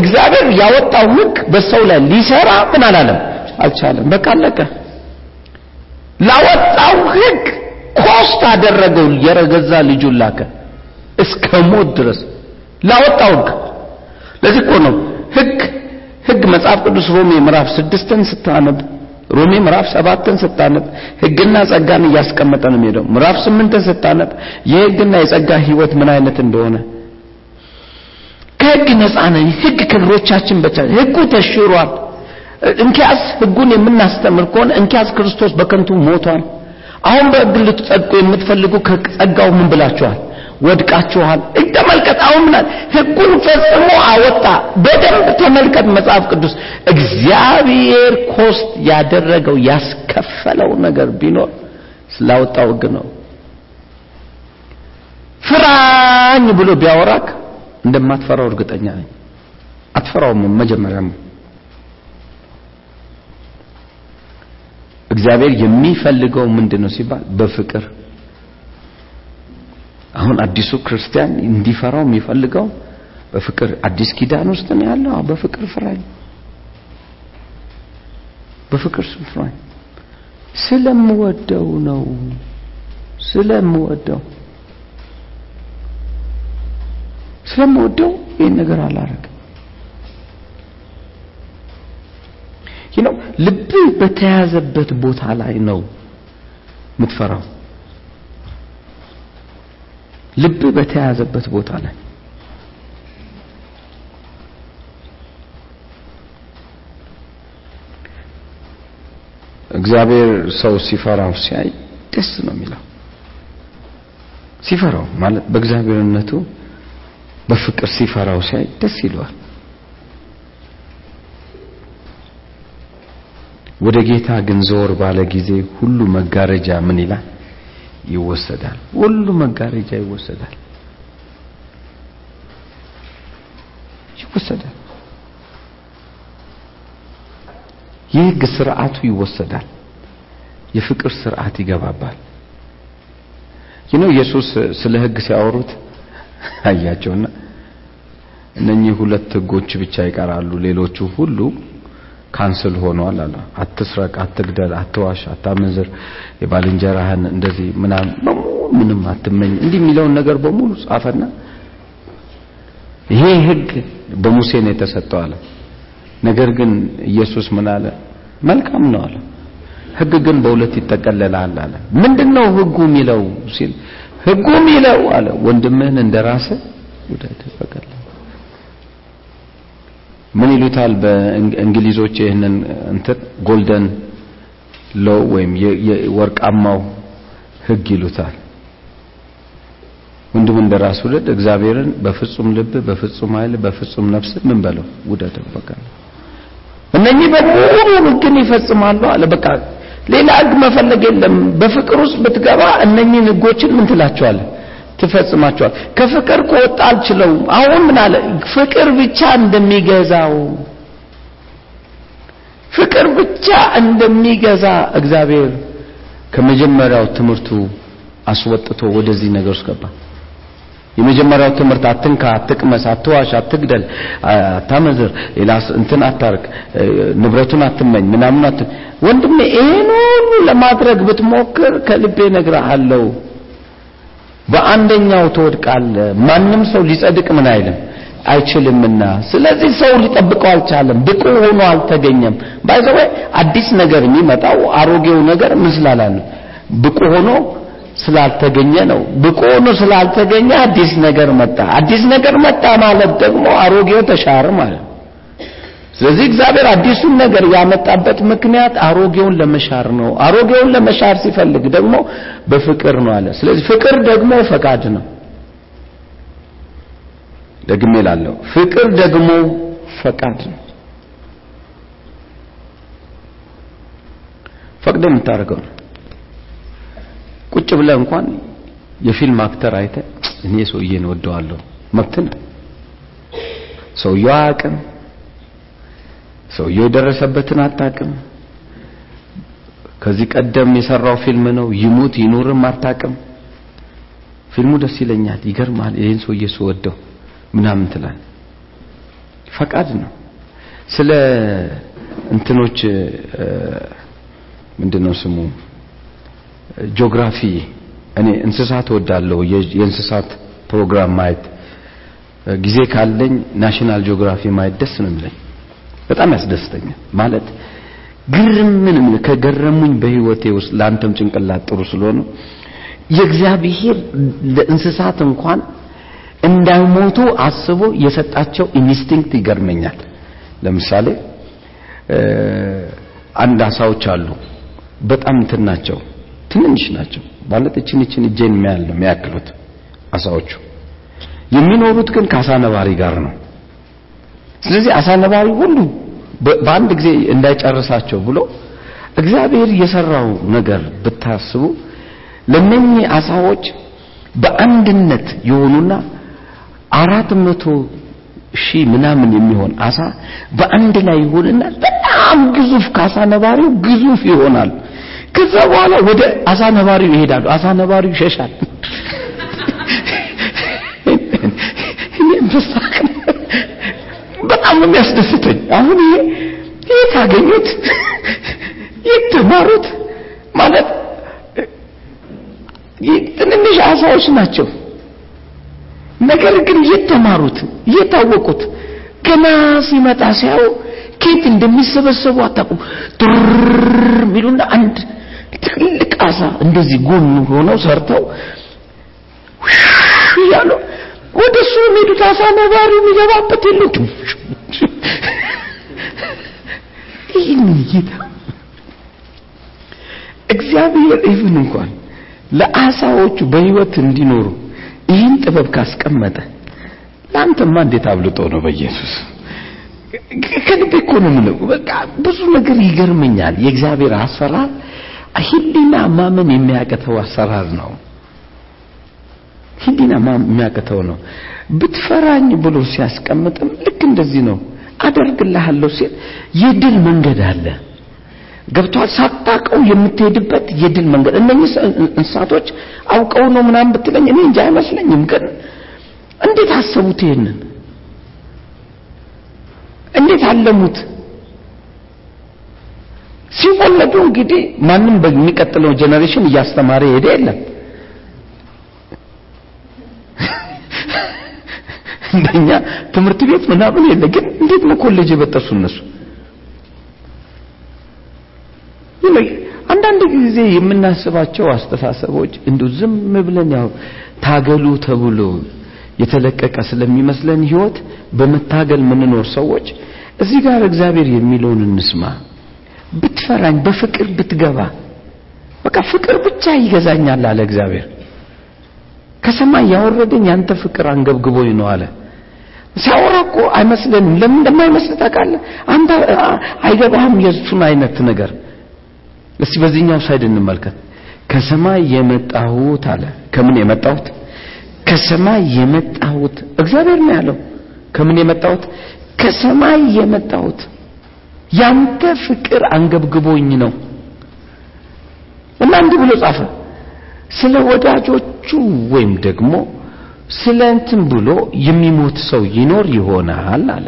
እግዚአብሔር ያወጣው ህግ በሰው ላይ ሊሰራ ምን አላለም? አልቻለም። በቃ አለቀ ላወጣው ህግ ኮስት አደረገው የረገዛ ልጁን ላከ እስከ ሞት ድረስ ላወጣው ህግ ለዚህ እኮ ነው ህግ ህግ መጽሐፍ ቅዱስ ሮሜ ምዕራፍ ስድስትን ስታነብ ሮሜ ምዕራፍ ሰባትን ስታነብ ህግና ጸጋን እያስቀመጠ ነው የሚሄደው። ምዕራፍ ስምንትን ስታነብ የህግና የጸጋ ህይወት ምን አይነት እንደሆነ ከህግ ነፃ ነኝ። ህግ ከእግሮቻችን በቻ ህጉ ተሽሯል። እንኪያስ ህጉን የምናስተምር ከሆነ እንኪያስ ክርስቶስ በከንቱ ሞቷል። አሁን በህግ ልትጸድቁ የምትፈልጉ ከጸጋው ምን ብላችኋል? ወድቃችኋል። ተመልከት። አሁን ምናል ህጉን ፈጽሞ አወጣ። በደንብ ተመልከት። መጽሐፍ ቅዱስ እግዚአብሔር cost ያደረገው ያስከፈለው ነገር ቢኖር ስላወጣው ህግ ነው። ፍራኝ ብሎ ቢያወራክ እንደማትፈራው እርግጠኛ ነኝ። አትፈራውም። መጀመሪያም እግዚአብሔር የሚፈልገው ምንድን ነው ሲባል በፍቅር አሁን አዲሱ ክርስቲያን እንዲፈራው የሚፈልገው በፍቅር አዲስ ኪዳን ውስጥ ነው ያለው። በፍቅር ፍራኝ፣ በፍቅር ፍራኝ። ስለምወደው ነው፣ ስለምወደው ስለምወደው ይህን ነገር አላረግም። ነው ልብ በተያዘበት ቦታ ላይ ነው የምትፈራው። ልብ በተያዘበት ቦታ ላይ እግዚአብሔር ሰው ሲፈራው ሲያይ ደስ ነው የሚለው። ሲፈራው ማለት በእግዚአብሔርነቱ በፍቅር ሲፈራው ሲያይ ደስ ይለዋል። ወደ ጌታ ግን ዘወር ባለ ጊዜ ሁሉ መጋረጃ ምን ይላል? ይወሰዳል። ሁሉ መጋረጃ ይወሰዳል፣ ይወሰዳል። የሕግ ስርዓቱ ይወሰዳል። የፍቅር ስርዓት ይገባባል። ይህ ነው ኢየሱስ ስለ ሕግ ሲያወሩት አያቸውና እነኚህ ሁለት ሕጎች ብቻ ይቀራሉ፣ ሌሎቹ ሁሉ ካንስል ሆኗል አለ። አትስረቅ፣ አትግደል፣ አትዋሽ፣ አታመንዝር፣ የባልንጀራህን እንደዚህ ምናምን ምንም አትመኝ፣ እንዲህ የሚለውን ነገር በሙሉ ጻፈና ይሄ ሕግ በሙሴ ነው የተሰጠው አለ። ነገር ግን ኢየሱስ ምን አለ? መልካም ነው አለ። ሕግ ግን በሁለት ይጠቀለላል አለ። ምንድነው ሕጉ የሚለው ሲል ሕጉ የሚለው አለ ወንድምህን እንደራስህ ውደድ በቀል ምን ይሉታል በእንግሊዞች ይህንን እንትን? ጎልደን ሎው ወይም የወርቃማው ህግ ይሉታል። ወንድም እንደራስ ውደድ እግዚአብሔርን በፍጹም ልብ በፍጹም ኃይል በፍጹም ነፍስ ምን በለው? ውደድ በቃ። እነኚህ በሙሉ ህግን ይፈጽማሉ አለ። በቃ ሌላ ህግ መፈለግ የለም። በፍቅር ውስጥ ብትገባ እነኚህን ህጎችን ምን ትላቸዋለህ ትፈጽማቸዋል። ከፍቅር ከወጣ አልችለውም። አሁን ምን አለ? ፍቅር ብቻ እንደሚገዛው ፍቅር ብቻ እንደሚገዛ እግዚአብሔር ከመጀመሪያው ትምህርቱ አስወጥቶ ወደዚህ ነገር ውስጥ ገባ። የመጀመሪያው ትምህርት አትንካ አትቅመስ አትዋሽ አትግደል አታመዝር ሌላ እንትን አታርቅ ንብረቱን አትመኝ ምናምን አት ወንድሜ ይሄን ሁሉ ለማድረግ ብትሞክር ከልቤ ነግርሃለሁ በአንደኛው ትወድቃለ ማንም ሰው ሊጸድቅ ምን አይልም? አይችልምና። ስለዚህ ሰው ሊጠብቀው አልቻለም። ብቁ ሆኖ አልተገኘም። ባይዘው አዲስ ነገር የሚመጣው አሮጌው ነገር ምስላላ ነው? ብቁ ሆኖ ስላልተገኘ ነው። ብቁ ሆኖ ስላልተገኘ አዲስ ነገር መጣ። አዲስ ነገር መጣ ማለት ደግሞ አሮጌው ተሻረ ማለት ስለዚህ እግዚአብሔር አዲሱን ነገር ያመጣበት ምክንያት አሮጌውን ለመሻር ነው። አሮጌውን ለመሻር ሲፈልግ ደግሞ በፍቅር ነው አለ። ስለዚህ ፍቅር ደግሞ ፈቃድ ነው። ደግሜ ላለው ፍቅር ደግሞ ፈቃድ ነው። ፈቅደ የምታደርገው ነው። ቁጭ ብለህ እንኳን የፊልም አክተር አይተ እኔ ሰውዬን ወደዋለሁ መብት ነው ሰውየው አያውቅም ሰውየው የደረሰበትን አታውቅም። ከዚህ ቀደም የሰራው ፊልም ነው። ይሙት ይኑርም አታውቅም። ፊልሙ ደስ ይለኛል ይገርማል። ይህን ሰውዬ ስወደው ምናምን ትላል። ፈቃድ ነው። ስለ እንትኖች ምንድነው ስሙ? ጂኦግራፊ እኔ እንስሳት ወዳለሁ የእንስሳት ፕሮግራም ማየት ጊዜ ካለኝ National Geography ማየት ደስ ነው የሚለኝ በጣም ያስደስተኛል። ማለት ግርምንም ከገረሙኝ በህይወቴ ውስጥ ለአንተም ጭንቅላት ጥሩ ስለሆነ የእግዚአብሔር ለእንስሳት እንኳን እንዳይሞቱ አስቦ የሰጣቸው instinct ይገርመኛል። ለምሳሌ አንድ አሳዎች አሉ። በጣም እንትን ናቸው ትንንሽ ናቸው። ማለት እችን እችን እጄን የሚያክሉት አሳዎቹ የሚኖሩት ግን ከአሳ ነባሪ ጋር ነው ስለዚህ አሳ ነባሪ ሁሉ በአንድ ጊዜ እንዳይጨርሳቸው ብሎ እግዚአብሔር የሰራው ነገር ብታስቡ ለነኚህ አሳዎች በአንድነት የሆኑና አራት መቶ ሺህ ምናምን የሚሆን አሳ በአንድ ላይ ይሆንና በጣም ግዙፍ ከአሳ ነባሪው ግዙፍ ይሆናል። ከዛ በኋላ ወደ አሳ ነባሪው ይሄዳሉ። አሳ ነባሪው ይሸሻል <laughs> በጣም ነው የሚያስደስተኝ። አሁን ይሄ የት አገኙት <laughs> የት ተማሩት? ማለት ትንንሽ አሳዎች ናቸው። ነገር ግን የተማሩት የታወቁት ገና ሲመጣ ሲያዩ ከየት እንደሚሰበሰቡ አታውቁም። ትር ሚሉና አንድ ትልቅ አሳ እንደዚህ ጎን ሆነው ሰርተው እያሉ ወደ እሱ የሚሄዱት አሳ ነባሪ የሚገባበት የለም ይህን ጌታ እግዚአብሔር ኢቭን እንኳን ለአሳዎቹ በህይወት እንዲኖሩ ይህን ጥበብ ካስቀመጠ ለአንተማ እንዴት አብልጦ ነው በኢየሱስ? ከልቤ እኮ ነው የምለው። በቃ ብዙ ነገር ይገርመኛል። የእግዚአብሔር አሰራር ህሊና ማመን የሚያቅተው አሰራር ነው ህሊና የሚያቅተው ነው? ብትፈራኝ ብሎ ሲያስቀምጥም ልክ እንደዚህ ነው። አደርግልሃለሁ ሲል የድል መንገድ አለ። ገብቷል። ሳታቀው የምትሄድበት የድል መንገድ። እነኚህ እንስሳቶች አውቀው ነው ምናምን ብትለኝ እኔ እንጂ አይመስለኝም። ግን እንዴት አሰቡት ይሄንን? እንዴት አለሙት? ሲወለዱ እንግዲህ ማንም በሚቀጥለው generation እያስተማረ ሄደ የለም እንደኛ ትምህርት ቤት ምናምን የለ። ግን እንዴት ነው ኮሌጅ የበጠሱ እነሱ? አንዳንድ ጊዜ የምናስባቸው አስተሳሰቦች እንዲሁ ዝም ብለን ያው ታገሉ ተብሎ የተለቀቀ ስለሚመስለን ህይወት በመታገል የምንኖር ሰዎች እዚህ ጋር እግዚአብሔር የሚለውን እንስማ። ብትፈራኝ በፍቅር ብትገባ በቃ ፍቅር ብቻ ይገዛኛል አለ እግዚአብሔር። ከሰማይ ያወረደኝ ያንተ ፍቅር አንገብግቦኝ ነው አለ ሲያወራ እኮ አይመስለንም። ለምን እንደማይመስል ታውቃለህ? አንተ አይገባህም የእሱን አይነት ነገር። እስቲ በዚህኛው ሳይድ እንመልከት። ከሰማይ የመጣሁት አለ። ከምን የመጣሁት? ከሰማይ የመጣሁት እግዚአብሔር ነው ያለው። ከምን የመጣሁት? ከሰማይ የመጣሁት። ያንተ ፍቅር አንገብግቦኝ ነው። እና እንዲህ ብሎ ጻፈ። ስለ ወዳጆቹ ወይም ደግሞ ስለ ብሎ የሚሞት ሰው ይኖር ይሆናል አለ።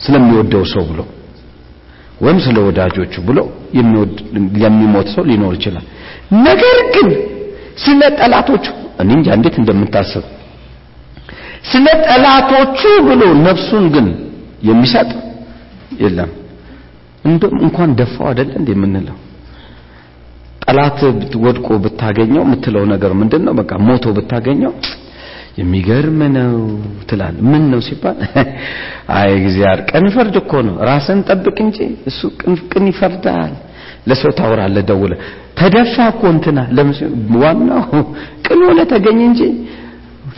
ስለሚወደው ሰው ብሎ ወይም ስለ ወዳጆቹ ብሎ የሚሞት ሰው ሊኖር ይችላል። ነገር ግን ስለ ጠላቶቹ እንጃ እንዴት እንደምታስብ። ስለ ጠላቶቹ ብሎ ነፍሱን ግን የሚሰጥ የለም። እንደም እንኳን ደፋው አይደለ እንዴ የምንለው? ጠላት ወድቆ ብታገኘው የምትለው ነገር ምንድን ነው በቃ ሞቶ ብታገኘው የሚገርም ነው ትላል ምን ነው ሲባል? <laughs> አይ እግዚአብሔር ቀን ይፈርድ እኮ ነው። ራስን ጠብቅ እንጂ እሱ ቅን ይፈርዳል። ለሰው ታወራለህ ደውለ ተደፋ እኮ እንትና ዋናው <laughs> ቅን ሆነ ተገኘ እንጂ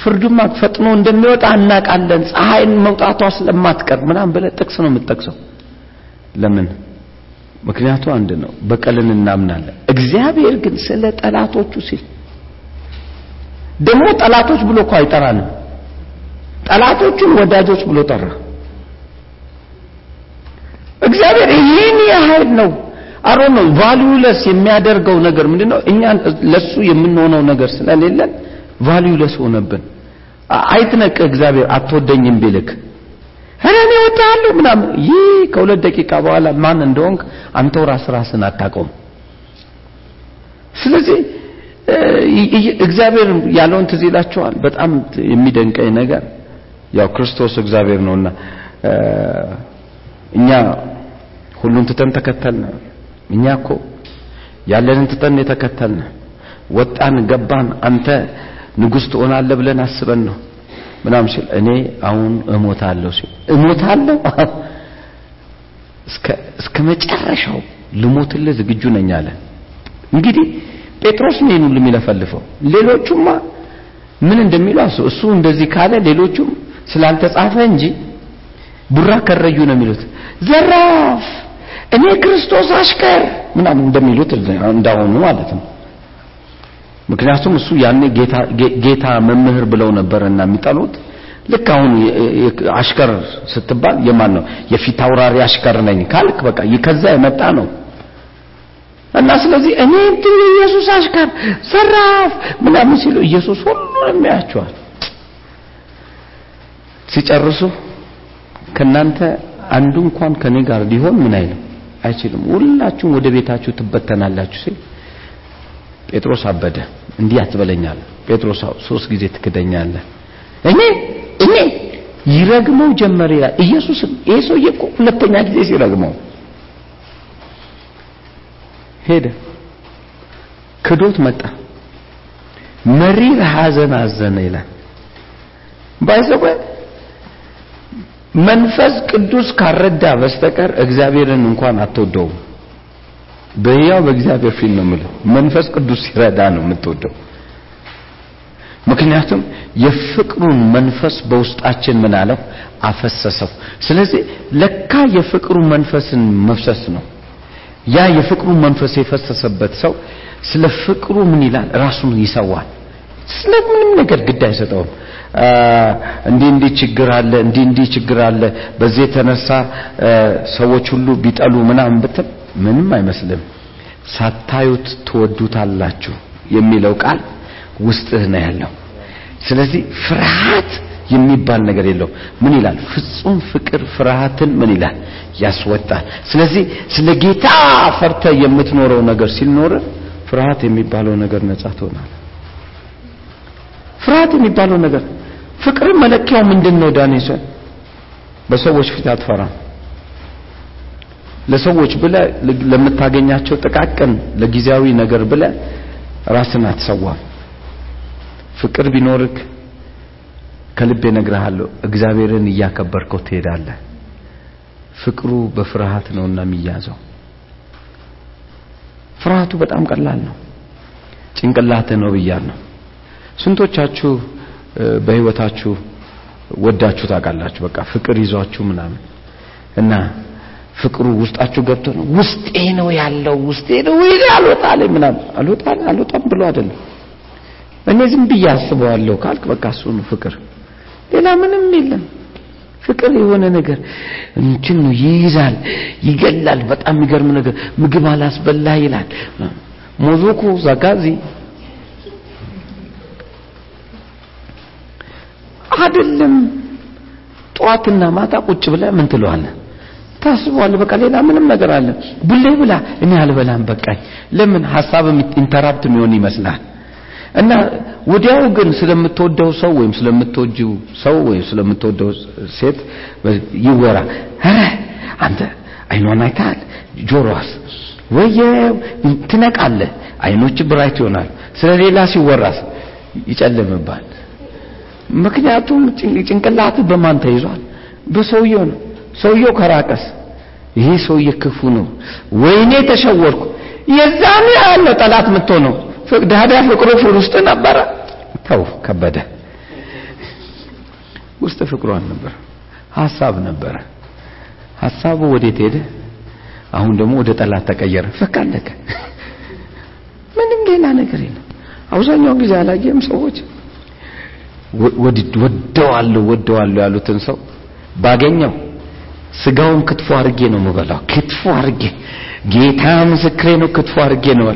ፍርዱማ ፈጥኖ እንደሚወጣ እናውቃለን። ፀሐይን መውጣቷ ስለማትቀር ምናምን ብለህ ጥቅስ ነው የምትጠቅሰው። ለምን? ምክንያቱ አንድ ነው። በቀልን እናምናለን። እግዚአብሔር ግን ስለ ጠላቶቹ ሲል ደግሞ ጠላቶች ብሎ እኮ አይጠራንም። ጠላቶቹን ወዳጆች ብሎ ጠራ። እግዚአብሔር ይህን ያህል ነው አሮ ነው valueless የሚያደርገው ነገር ምንድነው? እኛ ለሱ የምንሆነው ነገር ስለሌለን valueless ሆነብን። አይትነቅ እግዚአብሔር አትወደኝም ቢልክ። እኔ እወድሃለሁ ምናምን። ይህ ከሁለት ደቂቃ በኋላ ማን እንደሆንክ አንተው ራስ ራስን አታውቀውም። ስለዚህ እግዚአብሔር ያለውን ትዝ ይላችኋል? በጣም የሚደንቀኝ ነገር። ያው ክርስቶስ እግዚአብሔር ነውና እኛ ሁሉን ትተን ተከተልን። እኛ እኮ ያለንን ትተን የተከተልን። ወጣን ገባን አንተ ንጉሥ ትሆናለህ ብለን አስበን ነው ምናምን ሲል እኔ አሁን እሞታለሁ ሲል እሞታለሁ? እስከ መጨረሻው ልሞትልህ ዝግጁ ነኝ አለ። እንግዲህ ጴጥሮስ ነው ሁሉ የሚለፈልፈው? ሌሎቹማ ምን እንደሚሉ አሱ እሱ እንደዚህ ካለ ሌሎቹም ስላልተጻፈ እንጂ ቡራ ከረዩ ነው የሚሉት። ዘራፍ እኔ ክርስቶስ አሽከር ምናምን እንደሚሉት እንዳሁኑ ማለት ነው። ምክንያቱም እሱ ያኔ ጌታ መምህር ብለው ነበርና የሚጠሉት። ልክ አሁን አሽከር ስትባል የማን ነው? የፊት አውራሪ አሽከር ነኝ ካልክ በቃ ከዛ የመጣ ነው እና ስለዚህ እኔ እንትን የኢየሱስ አሽከር ዘራፍ ምናምን ሲሉ ኢየሱስ ሁሉንም ያያቸዋል ሲጨርሱ ከናንተ አንዱ እንኳን ከኔ ጋር ሊሆን ምን አይልም? አይችልም። ሁላችሁም ወደ ቤታችሁ ትበተናላችሁ ሲል ጴጥሮስ አበደ። እንዲህ አትበለኛል ጴጥሮስ ሶስት ጊዜ ትክደኛለህ እኔ እኔ ይረግመው ጀመረ ኢየሱስም ይሄ ሰውዬ ሁለተኛ ጊዜ ሲረግመው ሄደ። ክዶት መጣ። መሪር ሐዘን አዘነ ይላል። ባይዘበ መንፈስ ቅዱስ ካረዳ በስተቀር እግዚአብሔርን እንኳን አትወደውም። በያው በእግዚአብሔር ፊት ነው የምልህ። መንፈስ ቅዱስ ሲረዳ ነው የምትወደው። ምክንያቱም የፍቅሩን መንፈስ በውስጣችን ምን አለው? አፈሰሰው። ስለዚህ ለካ የፍቅሩ መንፈስን መፍሰስ ነው ያ የፍቅሩ መንፈስ የፈሰሰበት ሰው ስለ ፍቅሩ ምን ይላል? ራሱን ይሰዋል። ስለ ምንም ነገር ግድ አይሰጠውም። እንዲህ እንዲህ ችግር አለ እንዲህ እንዲህ ችግር አለ በዚህ የተነሳ ሰዎች ሁሉ ቢጠሉ ምናምን ብትል ምንም አይመስልም። ሳታዩት ትወዱታላችሁ የሚለው ቃል ውስጥህ ነው ያለው። ስለዚህ ፍርሃት የሚባል ነገር የለው ምን ይላል? ፍጹም ፍቅር ፍርሃትን ምን ይላል? ያስወጣል። ስለዚህ ስለ ጌታ ፈርተ የምትኖረው ነገር ሲኖር ፍርሃት የሚባለው ነገር ነጻ ትሆናል ፍርሃት የሚባለው ነገር ፍቅር መለኪያው ምንድን ነው ዳንኤል በሰዎች ፊት አትፈራም። ለሰዎች ብለ ለምታገኛቸው ጥቃቅን ለጊዜያዊ ነገር ብለ ራስን አትሰዋም። ፍቅር ቢኖርክ ከልቤ ነግርሃለሁ እግዚአብሔርን እያከበርከው ትሄዳለህ። ፍቅሩ በፍርሃት ነውና የሚያዘው። ፍርሃቱ በጣም ቀላል ነው። ጭንቅላት ነው ብያለሁ። ስንቶቻችሁ በህይወታችሁ ወዳችሁ ታውቃላችሁ? በቃ ፍቅር ይዟችሁ ምናምን እና ፍቅሩ ውስጣችሁ ገብቶ ነው ውስጤ ነው ያለው ውስጤ ነው ወይ አልወጣለ ምናምን። አልወጣለ አልወጣም ብሎ አይደለም። እኔ ዝም ብዬ አስበዋለሁ ካልክ በቃ እሱ ነው ፍቅር ሌላ ምንም የለም። ፍቅር የሆነ ነገር እንትን ነው ይይዛል ይገላል። በጣም የሚገርም ነገር ምግብ አላስበላ ይላል። ሞዞኮ ዛጋዚ አይደለም። ጠዋትና ማታ ቁጭ ብለ ምን ትለዋለህ? ታስበዋል በቃ ሌላ ምንም ነገር አለ። ቡሌ ብላ እኔ አልበላም በቃኝ። ለምን? ሐሳብም interrupt የሚሆን ይመስላል እና ወዲያው ግን ስለምትወደው ሰው ወይም ስለምትወጂው ሰው ወይም ስለምትወደው ሴት ይወራ። ኧረ አንተ አይኗን አይተሃል ጆሮዋስ ወየ ትነቃለህ አይኖች bright ይሆናል ስለ ሌላ ሲወራስ ይጨልምባል ምክንያቱም ጭንቅላት በማን ተይዟል? በሰውየው ነው። ሰውየው ከራቀስ ይሄ ሰውዬ ክፉ ነው። ወይኔ ተሸወርኩ። የዛን ነው ጠላት የምትሆነው ዳዳ ፍቅሩ ውስጥ ነበረ። ተው ከበደ። ውስጥ ፍቅሩ አልነበረ ሐሳብ ነበረ። ሐሳቡ ወዴት ሄደ? አሁን ደግሞ ወደ ጠላት ተቀየረ። ፈካለከ ምንም ሌላ ነገር የለም። አብዛኛውን ጊዜ አላየም ሰዎች። ወደዋለሁ ወደዋለሁ ያሉትን ሰው ባገኘው ስጋውን ክትፎ አርጌ ነው የምበላው። ክትፎ አርጌ ጌታ ምስክሬ ነው ክትፎ አርጌ ነው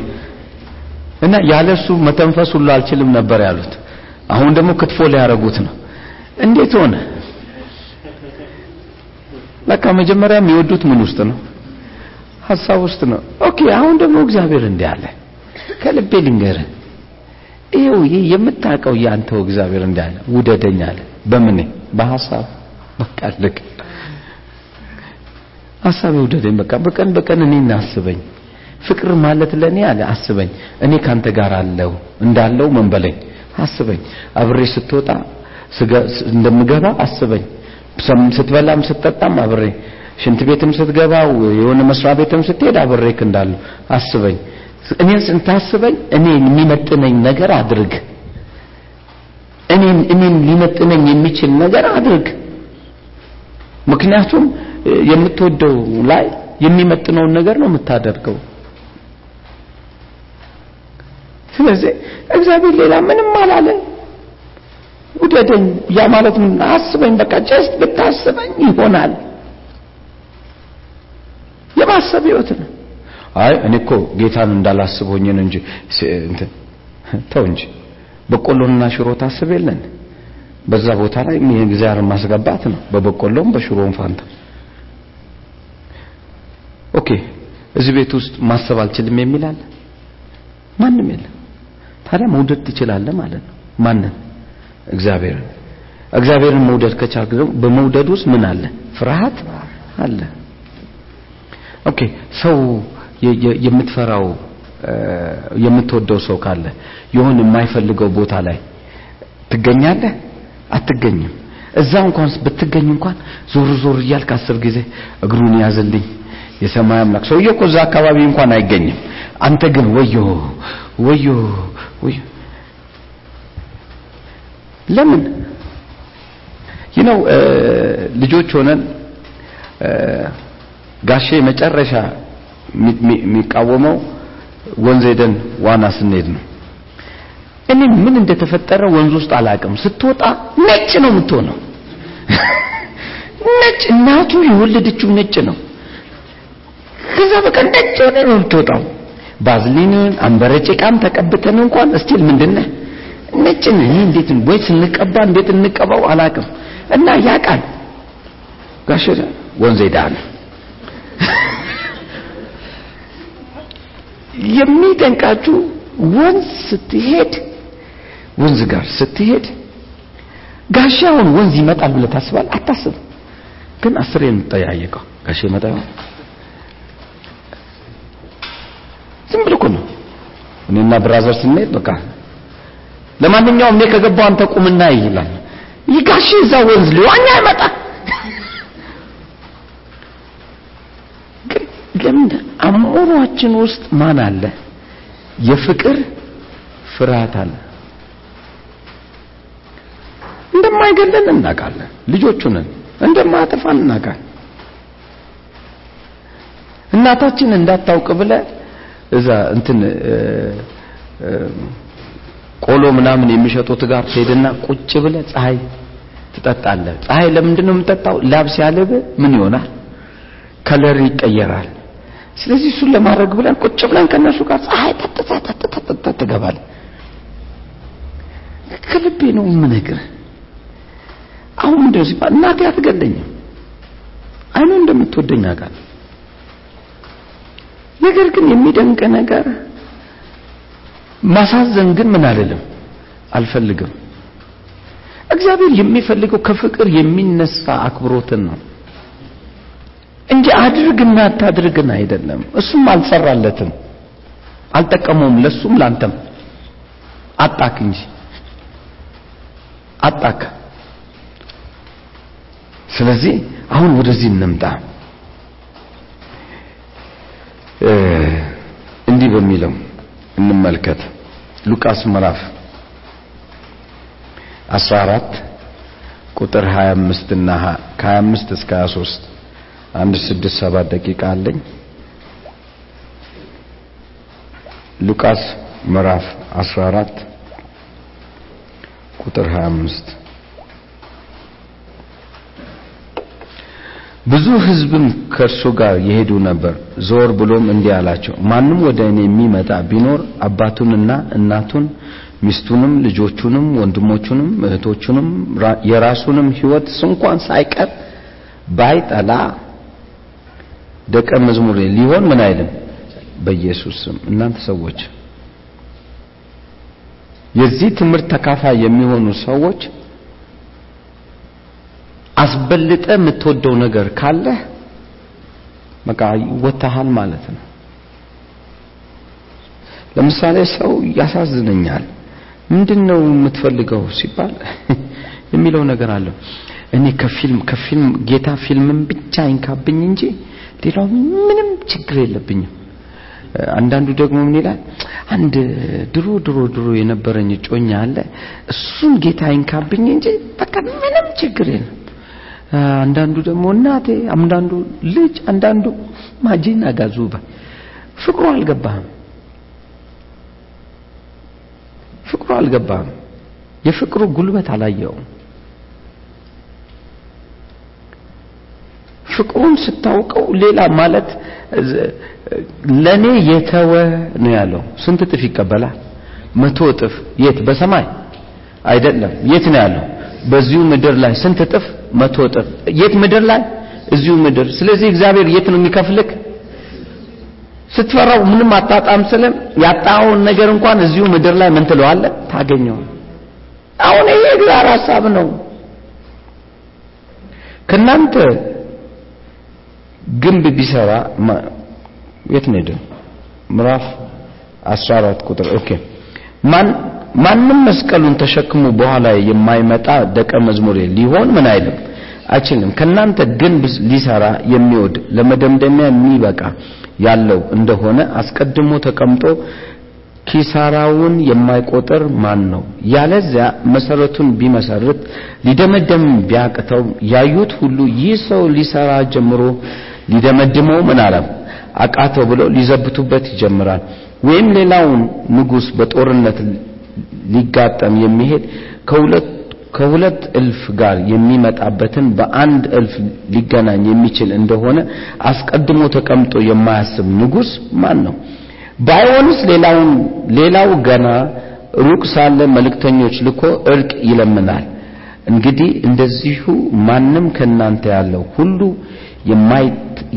እና ያለሱ መተንፈስ ሁሉ አልችልም ነበር ያሉት። አሁን ደግሞ ክትፎ ሊያረጉት ነው። እንዴት ሆነ? በቃ መጀመሪያ የሚወዱት ምን ውስጥ ነው? ሀሳብ ውስጥ ነው። okay አሁን ደግሞ እግዚአብሔር እንዲህ አለ። ከልቤ ልንገርህ ይኸው ይህ የምታውቀው ያንተው እግዚአብሔር እንዲህ አለ። ውደደኝ አለ። በምን? በሐሳብ በቃ ልክ። ውደደኝ። በቃ በቀን በቀን እኔን አስበኝ ፍቅር ማለት ለኔ አለ። አስበኝ እኔ ካንተ ጋር አለው እንዳለው ምን በለኝ አስበኝ አብሬ ስትወጣ እንደምገባ አስበኝ። ስትበላም ስትጠጣም አብሬ ሽንት ቤትም ስትገባ የሆነ መስሪያ ቤትም ስትሄድ አብሬክ እንዳለሁ አስበኝ። እኔን ስታስበኝ እኔን የሚመጥነኝ ነገር አድርግ። እኔን እኔን ሊመጥነኝ የሚችል ነገር አድርግ። ምክንያቱም የምትወደው ላይ የሚመጥነውን ነገር ነው የምታደርገው ስለዚህ እግዚአብሔር ሌላ ምንም አላለ ውደደኝ። ያ ማለት አስበኝ። በቃ just ብታስበኝ ይሆናል። የማሰብ ህይወት ነው። አይ እኔ እኮ ጌታን እንዳላስብ ሆኜ ነው እንጂ ተው እንጂ። በቆሎና ሽሮ ታስብ የለን? በዛ ቦታ ላይ እግዚአብሔር ማስገባት ነው። በበቆሎም በሽሮም ፋንታ። okay እዚህ ቤት ውስጥ ማሰብ አልችልም አለ? ማንም የለም ታዲያ መውደድ ትችላለህ ማለት ነው። ማንን? እግዚአብሔርን። እግዚአብሔርን መውደድ ከቻልክ ደግሞ በመውደድ ውስጥ ምን አለ? ፍርሃት አለ። okay ሰው የምትፈራው የምትወደው ሰው ካለ የሆነ የማይፈልገው ቦታ ላይ ትገኛለህ? አትገኝም። እዛ እንኳን ብትገኝ እንኳን ዞር ዞር እያልክ አስር ጊዜ እግሩን ያዝልኝ የሰማይ አምላክ። ሰውዬው እኮ እዛ አካባቢ እንኳን አይገኝም። አንተ ግን ወዮ ወዮ ለምን? ይነው ልጆች ሆነን ጋሼ መጨረሻ የሚቃወመው ወንዝ ሄደን ዋና ስንሄድ ነው። እኔ ምን እንደተፈጠረ ወንዝ ውስጥ አላቅም ስትወጣ ነጭ ነው የምትሆነው። ነጭ እናቱ የወለደችው ነጭ ነው። ከዛ በቃ ነጭ ሆነ ነው የምትወጣው ባዝሊንን አንበረጭቃም ተቀብተን እንኳን እስቲል ምንድነ ነጭ ነህ? እንዴት ወይ ስንቀባ እንዴት እንቀባው አላቅም እና ያ ቃል ጋሽ ወንዝ ሄዳል <laughs> የሚደንቃችሁ ወንዝ ስትሄድ ወንዝ ጋር ስትሄድ ጋሻ አሁን ወንዝ ይመጣል ብለህ ታስባል አታስብ ግን አስር የምጠያየቀው ጋሻ ይመጣ ዝም ብሎ ነው። እኔና ብራዘር ስንሄድ በቃ ለማንኛውም እኔ ከገባው አንተ ቁምና ይላል። ይጋሽ እዛ ወንዝ ሊዋኛ ይመጣ ለምን አእምሯችን ውስጥ ማን አለ? የፍቅር ፍርሃት አለ። እንደማይገለን እናውቃለን። ልጆቹንን እንደማያጠፋን እናውቃለን። እናታችን እንዳታውቅ ብለ እዛ እንትን ቆሎ ምናምን የሚሸጡት ጋር ትሄድና ቁጭ ብለ ፀሐይ ትጠጣለህ። ፀሐይ ለምንድን ነው የምጠጣው ላብ ሲያልብ ምን ይሆናል? ከለር ይቀየራል። ስለዚህ እሱን ለማድረግ ብለን ቁጭ ብለን ከነሱ ጋር ፀሐይ ጠጥታ ትገባለህ። ከልቤ ነው የምነግርህ። አሁን ምንድነው ሲባል እናቴ አትገለኝም። አይኑ እንደምትወደኝ አውቃለሁ ነገር ግን የሚደንቅ ነገር? ማሳዘን ግን ምን አልልም? አልፈልግም። እግዚአብሔር የሚፈልገው ከፍቅር የሚነሳ አክብሮትን ነው። እንጂ አድርግና አታድርግን አይደለም። እሱም አልሰራለትም። አልጠቀመውም። ለሱም ላንተም አጣክ እንጂ አጣክ። ስለዚህ አሁን ወደዚህ እንምጣ እንዲህ በሚለው እንመልከት። ሉቃስ ምዕራፍ 14 ቁጥር 25 እና ከ25 እስከ 23 አንድ ስድስት ሰባት ደቂቃ አለኝ። ሉቃስ ምዕራፍ 14 ቁጥር 25 ብዙ ህዝብም ከእርሱ ጋር የሄዱ ነበር። ዞር ብሎም እንዲህ አላቸው ማንም ወደ እኔ የሚመጣ ቢኖር አባቱንና እናቱን ሚስቱንም ልጆቹንም ወንድሞቹንም እህቶቹንም የራሱንም ህይወት እንኳን ሳይቀር ባይጠላ ደቀ መዝሙር ሊሆን ምን አይልም? በኢየሱስ ስም። እናንተ ሰዎች የዚህ ትምህርት ተካፋይ የሚሆኑ ሰዎች አስበልጠ የምትወደው ነገር ካለ በቃ ወጥተሃል ማለት ነው። ለምሳሌ ሰው ያሳዝነኛል። ምንድነው የምትፈልገው ሲባል <laughs> የሚለው ነገር አለው። እኔ ከፊልም ከፊልም ጌታ ፊልምን ብቻ አይንካብኝ እንጂ ሌላው ምንም ችግር የለብኝም። አንዳንዱ ደግሞ ምን ይላል? አንድ ድሮ ድሮ ድሮ የነበረኝ እጮኛ አለ እሱን ጌታ አይንካብኝ እንጂ በቃ ምንም ችግር የለም። አንዳንዱ ደግሞ እናቴ፣ አንዳንዱ ልጅ፣ አንዳንዱ ማጂና ጋዙባ ፍቅሩ አልገባህም። ፍቅሩ አልገባህም። የፍቅሩ ጉልበት አላየውም። ፍቅሩን ስታውቀው ሌላ ማለት ለኔ የተወ ነው ያለው። ስንት እጥፍ ይቀበላል? መቶ እጥፍ። የት? በሰማይ አይደለም። የት ነው ያለው? በዚሁ ምድር ላይ ስንት እጥፍ? መቶ እጥፍ። የት ምድር ላይ? እዚሁ ምድር። ስለዚህ እግዚአብሔር የት ነው የሚከፍልክ? ስትፈራው ምንም አታጣም ስለሱም ያጣኸውን ነገር እንኳን እዚሁ ምድር ላይ ምን ትለዋለህ? ታገኘው። አሁን ይሄ እግዚአብሔር ሐሳብ ነው። ከናንተ ግንብ ቢሰራ የት ነው? ምዕራፍ 14 ቁጥር okay ማን ማንም መስቀሉን ተሸክሞ በኋላ የማይመጣ ደቀ መዝሙሬ ሊሆን ምን አይልም አይችልም። ከናንተ ግንብ ሊሰራ የሚወድ ለመደምደሚያ የሚበቃ ያለው እንደሆነ አስቀድሞ ተቀምጦ ኪሳራውን የማይቆጥር ማን ነው? ያለዚያ መሰረቱን ቢመሰርት ሊደመደም ቢያቅተው ያዩት ሁሉ ይህ ሰው ሊሰራ ጀምሮ ሊደመድመው ምን አለም አቃተው ብለው ሊዘብቱበት ይጀምራል። ወይም ሌላውን ንጉሥ በጦርነት ሊጋጠም የሚሄድ ከሁለት እልፍ ጋር የሚመጣበትን በአንድ እልፍ ሊገናኝ የሚችል እንደሆነ አስቀድሞ ተቀምጦ የማያስብ ንጉሥ ማን ነው? ባይሆንስ ሌላውን ሌላው ገና ሩቅ ሳለ መልእክተኞች ልኮ እርቅ ይለምናል። እንግዲህ እንደዚሁ ማንም ከናንተ ያለው ሁሉ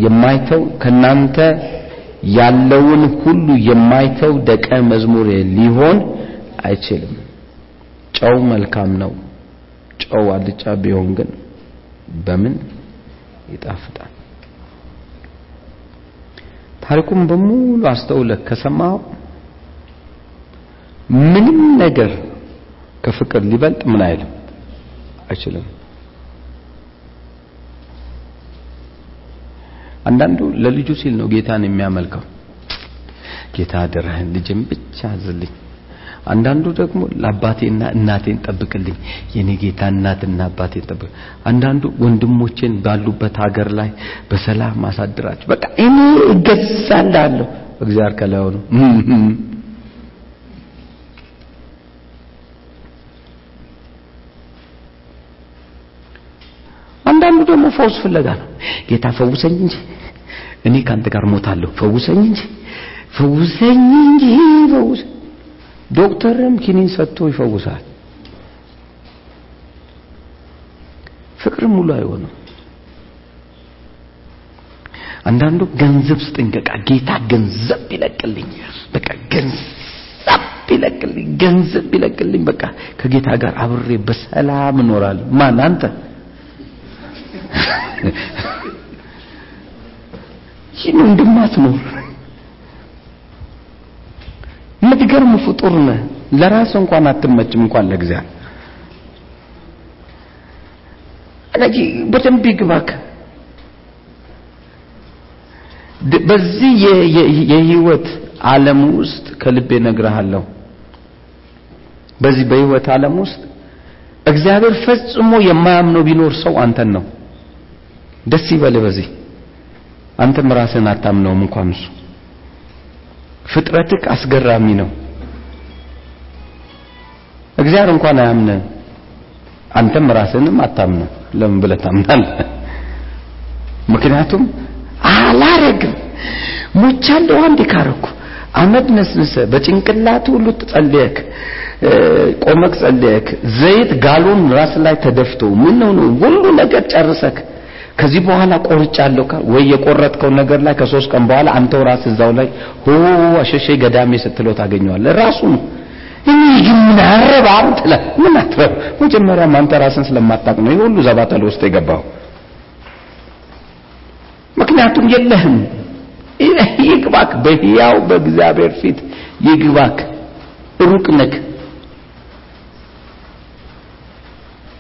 የማይተው ከናንተ ያለውን ሁሉ የማይተው ደቀ መዝሙሬ ሊሆን አይችልም። ጨው መልካም ነው። ጨው አልጫ ቢሆን ግን በምን ይጣፍጣል? ታሪኩን በሙሉ አስተውለህ ከሰማው ምንም ነገር ከፍቅር ሊበልጥ ምን አይልም አይችልም። አንዳንዱ ለልጁ ሲል ነው ጌታን የሚያመልከው። ጌታ አደራህን ልጅን ብቻ አዝልኝ። አንዳንዱ ደግሞ ለአባቴና እናቴን ጠብቅልኝ፣ የኔ ጌታ እናትና አባቴን ጠብቅ። አንዳንዱ ወንድሞቼን ባሉበት ሀገር ላይ በሰላም ማሳድራቸው። በቃ እኔ እገዛላለሁ። እግዚአብሔር ከላይ ሆኖ <laughs> አንዳንዱ ደግሞ ፈውስ ፍለጋ ነው። ጌታ ፈውሰኝ እንጂ እኔ ካንተ ጋር ሞታለሁ። ፈውሰኝ እንጂ ፈውሰኝ እንጂ ፈውስ ዶክተርም ኪኒን ሰጥቶ ይፈውሳል። ፍቅርም ሙሉ አይሆንም። አንዳንዱ ገንዘብ ስጠኝ፣ ጌታ ገንዘብ ይለቅልኝ፣ በቃ ገንዘብ ይለቅልኝ፣ ገንዘብ ይለቅልኝ፣ በቃ ከጌታ ጋር አብሬ በሰላም እኖራለሁ። ማን አንተ? ይህን እንደማትኖር የምትገርም ፍጡር ነህ። ለራስ እንኳን አትመችም፣ እንኳን ለእግዚአብሔር። ስለዚህ በደንብ ይግባክ። በዚህ የህይወት ዓለም ውስጥ ከልቤ ነግርሃለሁ። በዚህ በህይወት ዓለም ውስጥ እግዚአብሔር ፈጽሞ የማያምነው ቢኖር ሰው አንተን ነው። ደስ ይበልህ በዚህ አንተም ራስህን አታምነውም እንኳን እሱ ፍጥረትክ አስገራሚ ነው። እግዚአብሔር እንኳን አያምንም። አንተም ራስህንም አታምነው። ለምን ብለህ ታምናለህ? ምክንያቱም አላረግም ሞቻለሁ አንዴ ካረኩ አመድ ነስንሰ በጭንቅላት ሁሉ ጸልየክ ቆመክ ጸልየክ ዘይት ጋሎን ራስ ላይ ተደፍቶ ምን ነው ሁሉ ነገር ጨርሰክ ከዚህ በኋላ ቆርጫለሁ ወይ የቆረጥከው ነገር ላይ ከሶስት ቀን በኋላ አንተው ራስ እዛው ላይ ሆ አሸሼ ገዳሜ ስትለው ታገኘዋለህ። ራሱ ነው ግን ምን አረባም ትላለህ። ምን አትረብ። መጀመሪያም አንተ ራስን ስለማታውቅ ነው ሁሉ ዘባተል ውስጥ የገባው። ምክንያቱም የለህም ይግባክ በሕያው በእግዚአብሔር ፊት ይግባክ ሩቅ ነክ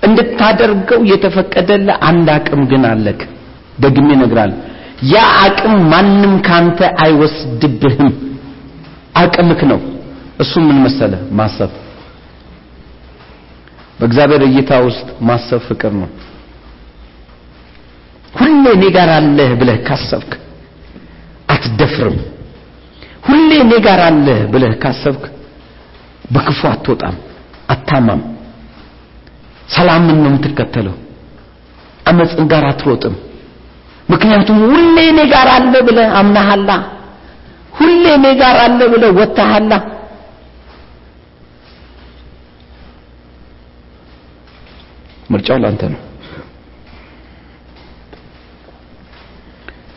እንድታደርገው የተፈቀደልህ አንድ አቅም ግን አለክ ደግሜ እነግርሃለሁ ያ አቅም ማንም ካንተ አይወስድብህም አቅምክ ነው እሱ ምን መሰለ ማሰብ። በእግዚአብሔር እይታ ውስጥ ማሰብ ፍቅር ነው። ሁሌ እኔ ጋር አለህ ብለህ ካሰብክ አትደፍርም። ሁሌ እኔ ጋር አለህ ብለህ ካሰብክ በክፉ አትወጣም አታማም። ሰላምን ነው የምትከተለው አመፅን ጋር አትሮጥም። ምክንያቱም ሁሌ እኔ ጋር አለ ብለህ አምናሃላ ሁሌ እኔ ጋር አለ ብለህ ወጥተሃላ ምርጫው ላንተ ነው።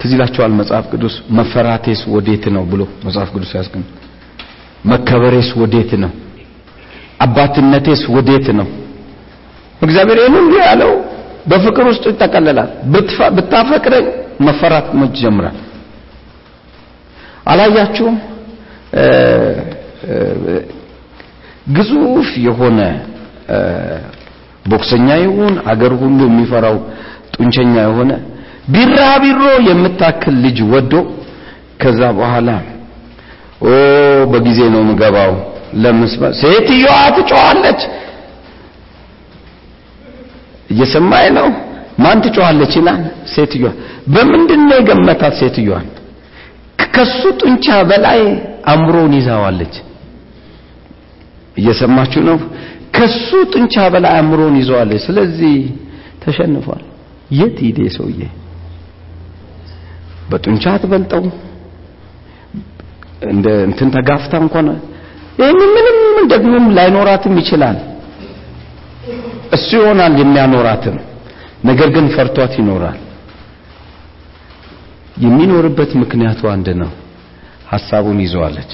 ትዝ መጽሐፍ ቅዱስ መፈራቴስ ወዴት ነው ብሎ መጽሐፍ ቅዱስ ያስቀም መከበሬስ ወዴት ነው? አባትነቴስ ወዴት ነው? እግዚአብሔር ይህን ሁሉ ያለው በፍቅር ውስጥ ይጠቀለላል። ብታፈቅረኝ መፈራት መች ጀምራል አላያችሁም? ግዙፍ የሆነ ቦክሰኛ ይሁን አገር ሁሉ የሚፈራው ጡንቸኛ የሆነ ቢራቢሮ የምታክል ልጅ ወዶ ከዛ በኋላ ኦ በጊዜ ነው ምገባው ለምስባ ሴትዮዋ ትጮኻለች። እየሰማይ ነው? ማን ትጮኻለች ይላል ሴትዮዋ። በምንድን ነው የገመታት ሴትዮዋን? ከሱ ጡንቻ በላይ አእምሮን ይዛዋለች። እየሰማችሁ ነው ከሱ ጡንቻ በላይ አእምሮን ይዘዋለች ስለዚህ ተሸንፏል። የት ሂዴ ሰውዬ? በጡንቻ አትበልጠው። እንደ እንትን ተጋፍታ እንኳን ይህን ምንም ደግሞም ላይኖራትም ይችላል። እሱ ይሆናል የሚያኖራትም ነገር ግን ፈርቷት ይኖራል። የሚኖርበት ምክንያቱ አንድ ነው። ሐሳቡን ይዘዋለች።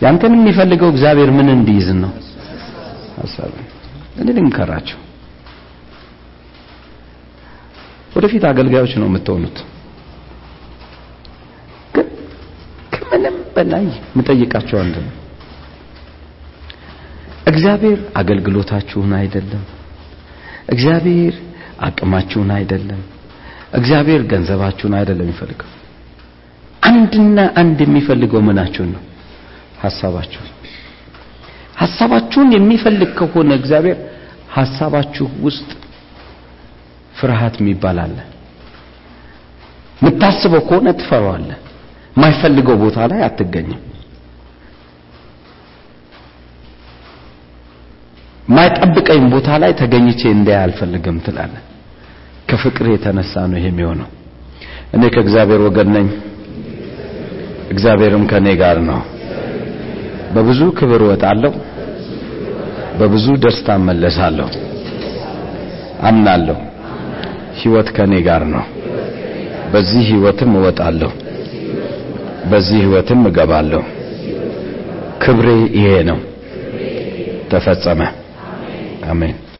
ያንተን የሚፈልገው እግዚአብሔር ምን እንዲይዝ ነው ሐሳቡን እኔ ልንከራቸው ወደፊት አገልጋዮች ነው የምትሆኑት። ግን ከምንም በላይ የምጠይቃቸው አንድ ነው። እግዚአብሔር አገልግሎታችሁን አይደለም። እግዚአብሔር አቅማችሁን አይደለም። እግዚአብሔር ገንዘባችሁን አይደለም የሚፈልገው። አንድና አንድ የሚፈልገው ምናችሁን ነው? ሐሳባችሁን ሐሳባችሁን የሚፈልግ ከሆነ እግዚአብሔር ሐሳባችሁ ውስጥ ፍርሃት የሚባል አለ። የምታስበው ከሆነ ትፈራዋለህ። የማይፈልገው ቦታ ላይ አትገኝም። ማይጠብቀኝ ቦታ ላይ ተገኝቼ እንዳይ አልፈልግም ትላለህ። ከፍቅር የተነሳ ነው ይሄ የሚሆነው። እኔ ከእግዚአብሔር ወገን ነኝ። እግዚአብሔርም ከኔ ጋር ነው። በብዙ ክብር እወጣለሁ በብዙ ደስታ እመለሳለሁ። አምናለሁ። ህይወት ከኔ ጋር ነው። በዚህ ህይወትም እወጣለሁ። በዚህ ህይወትም እገባለሁ። ክብሬ ይሄ ነው። ተፈጸመ። አሜን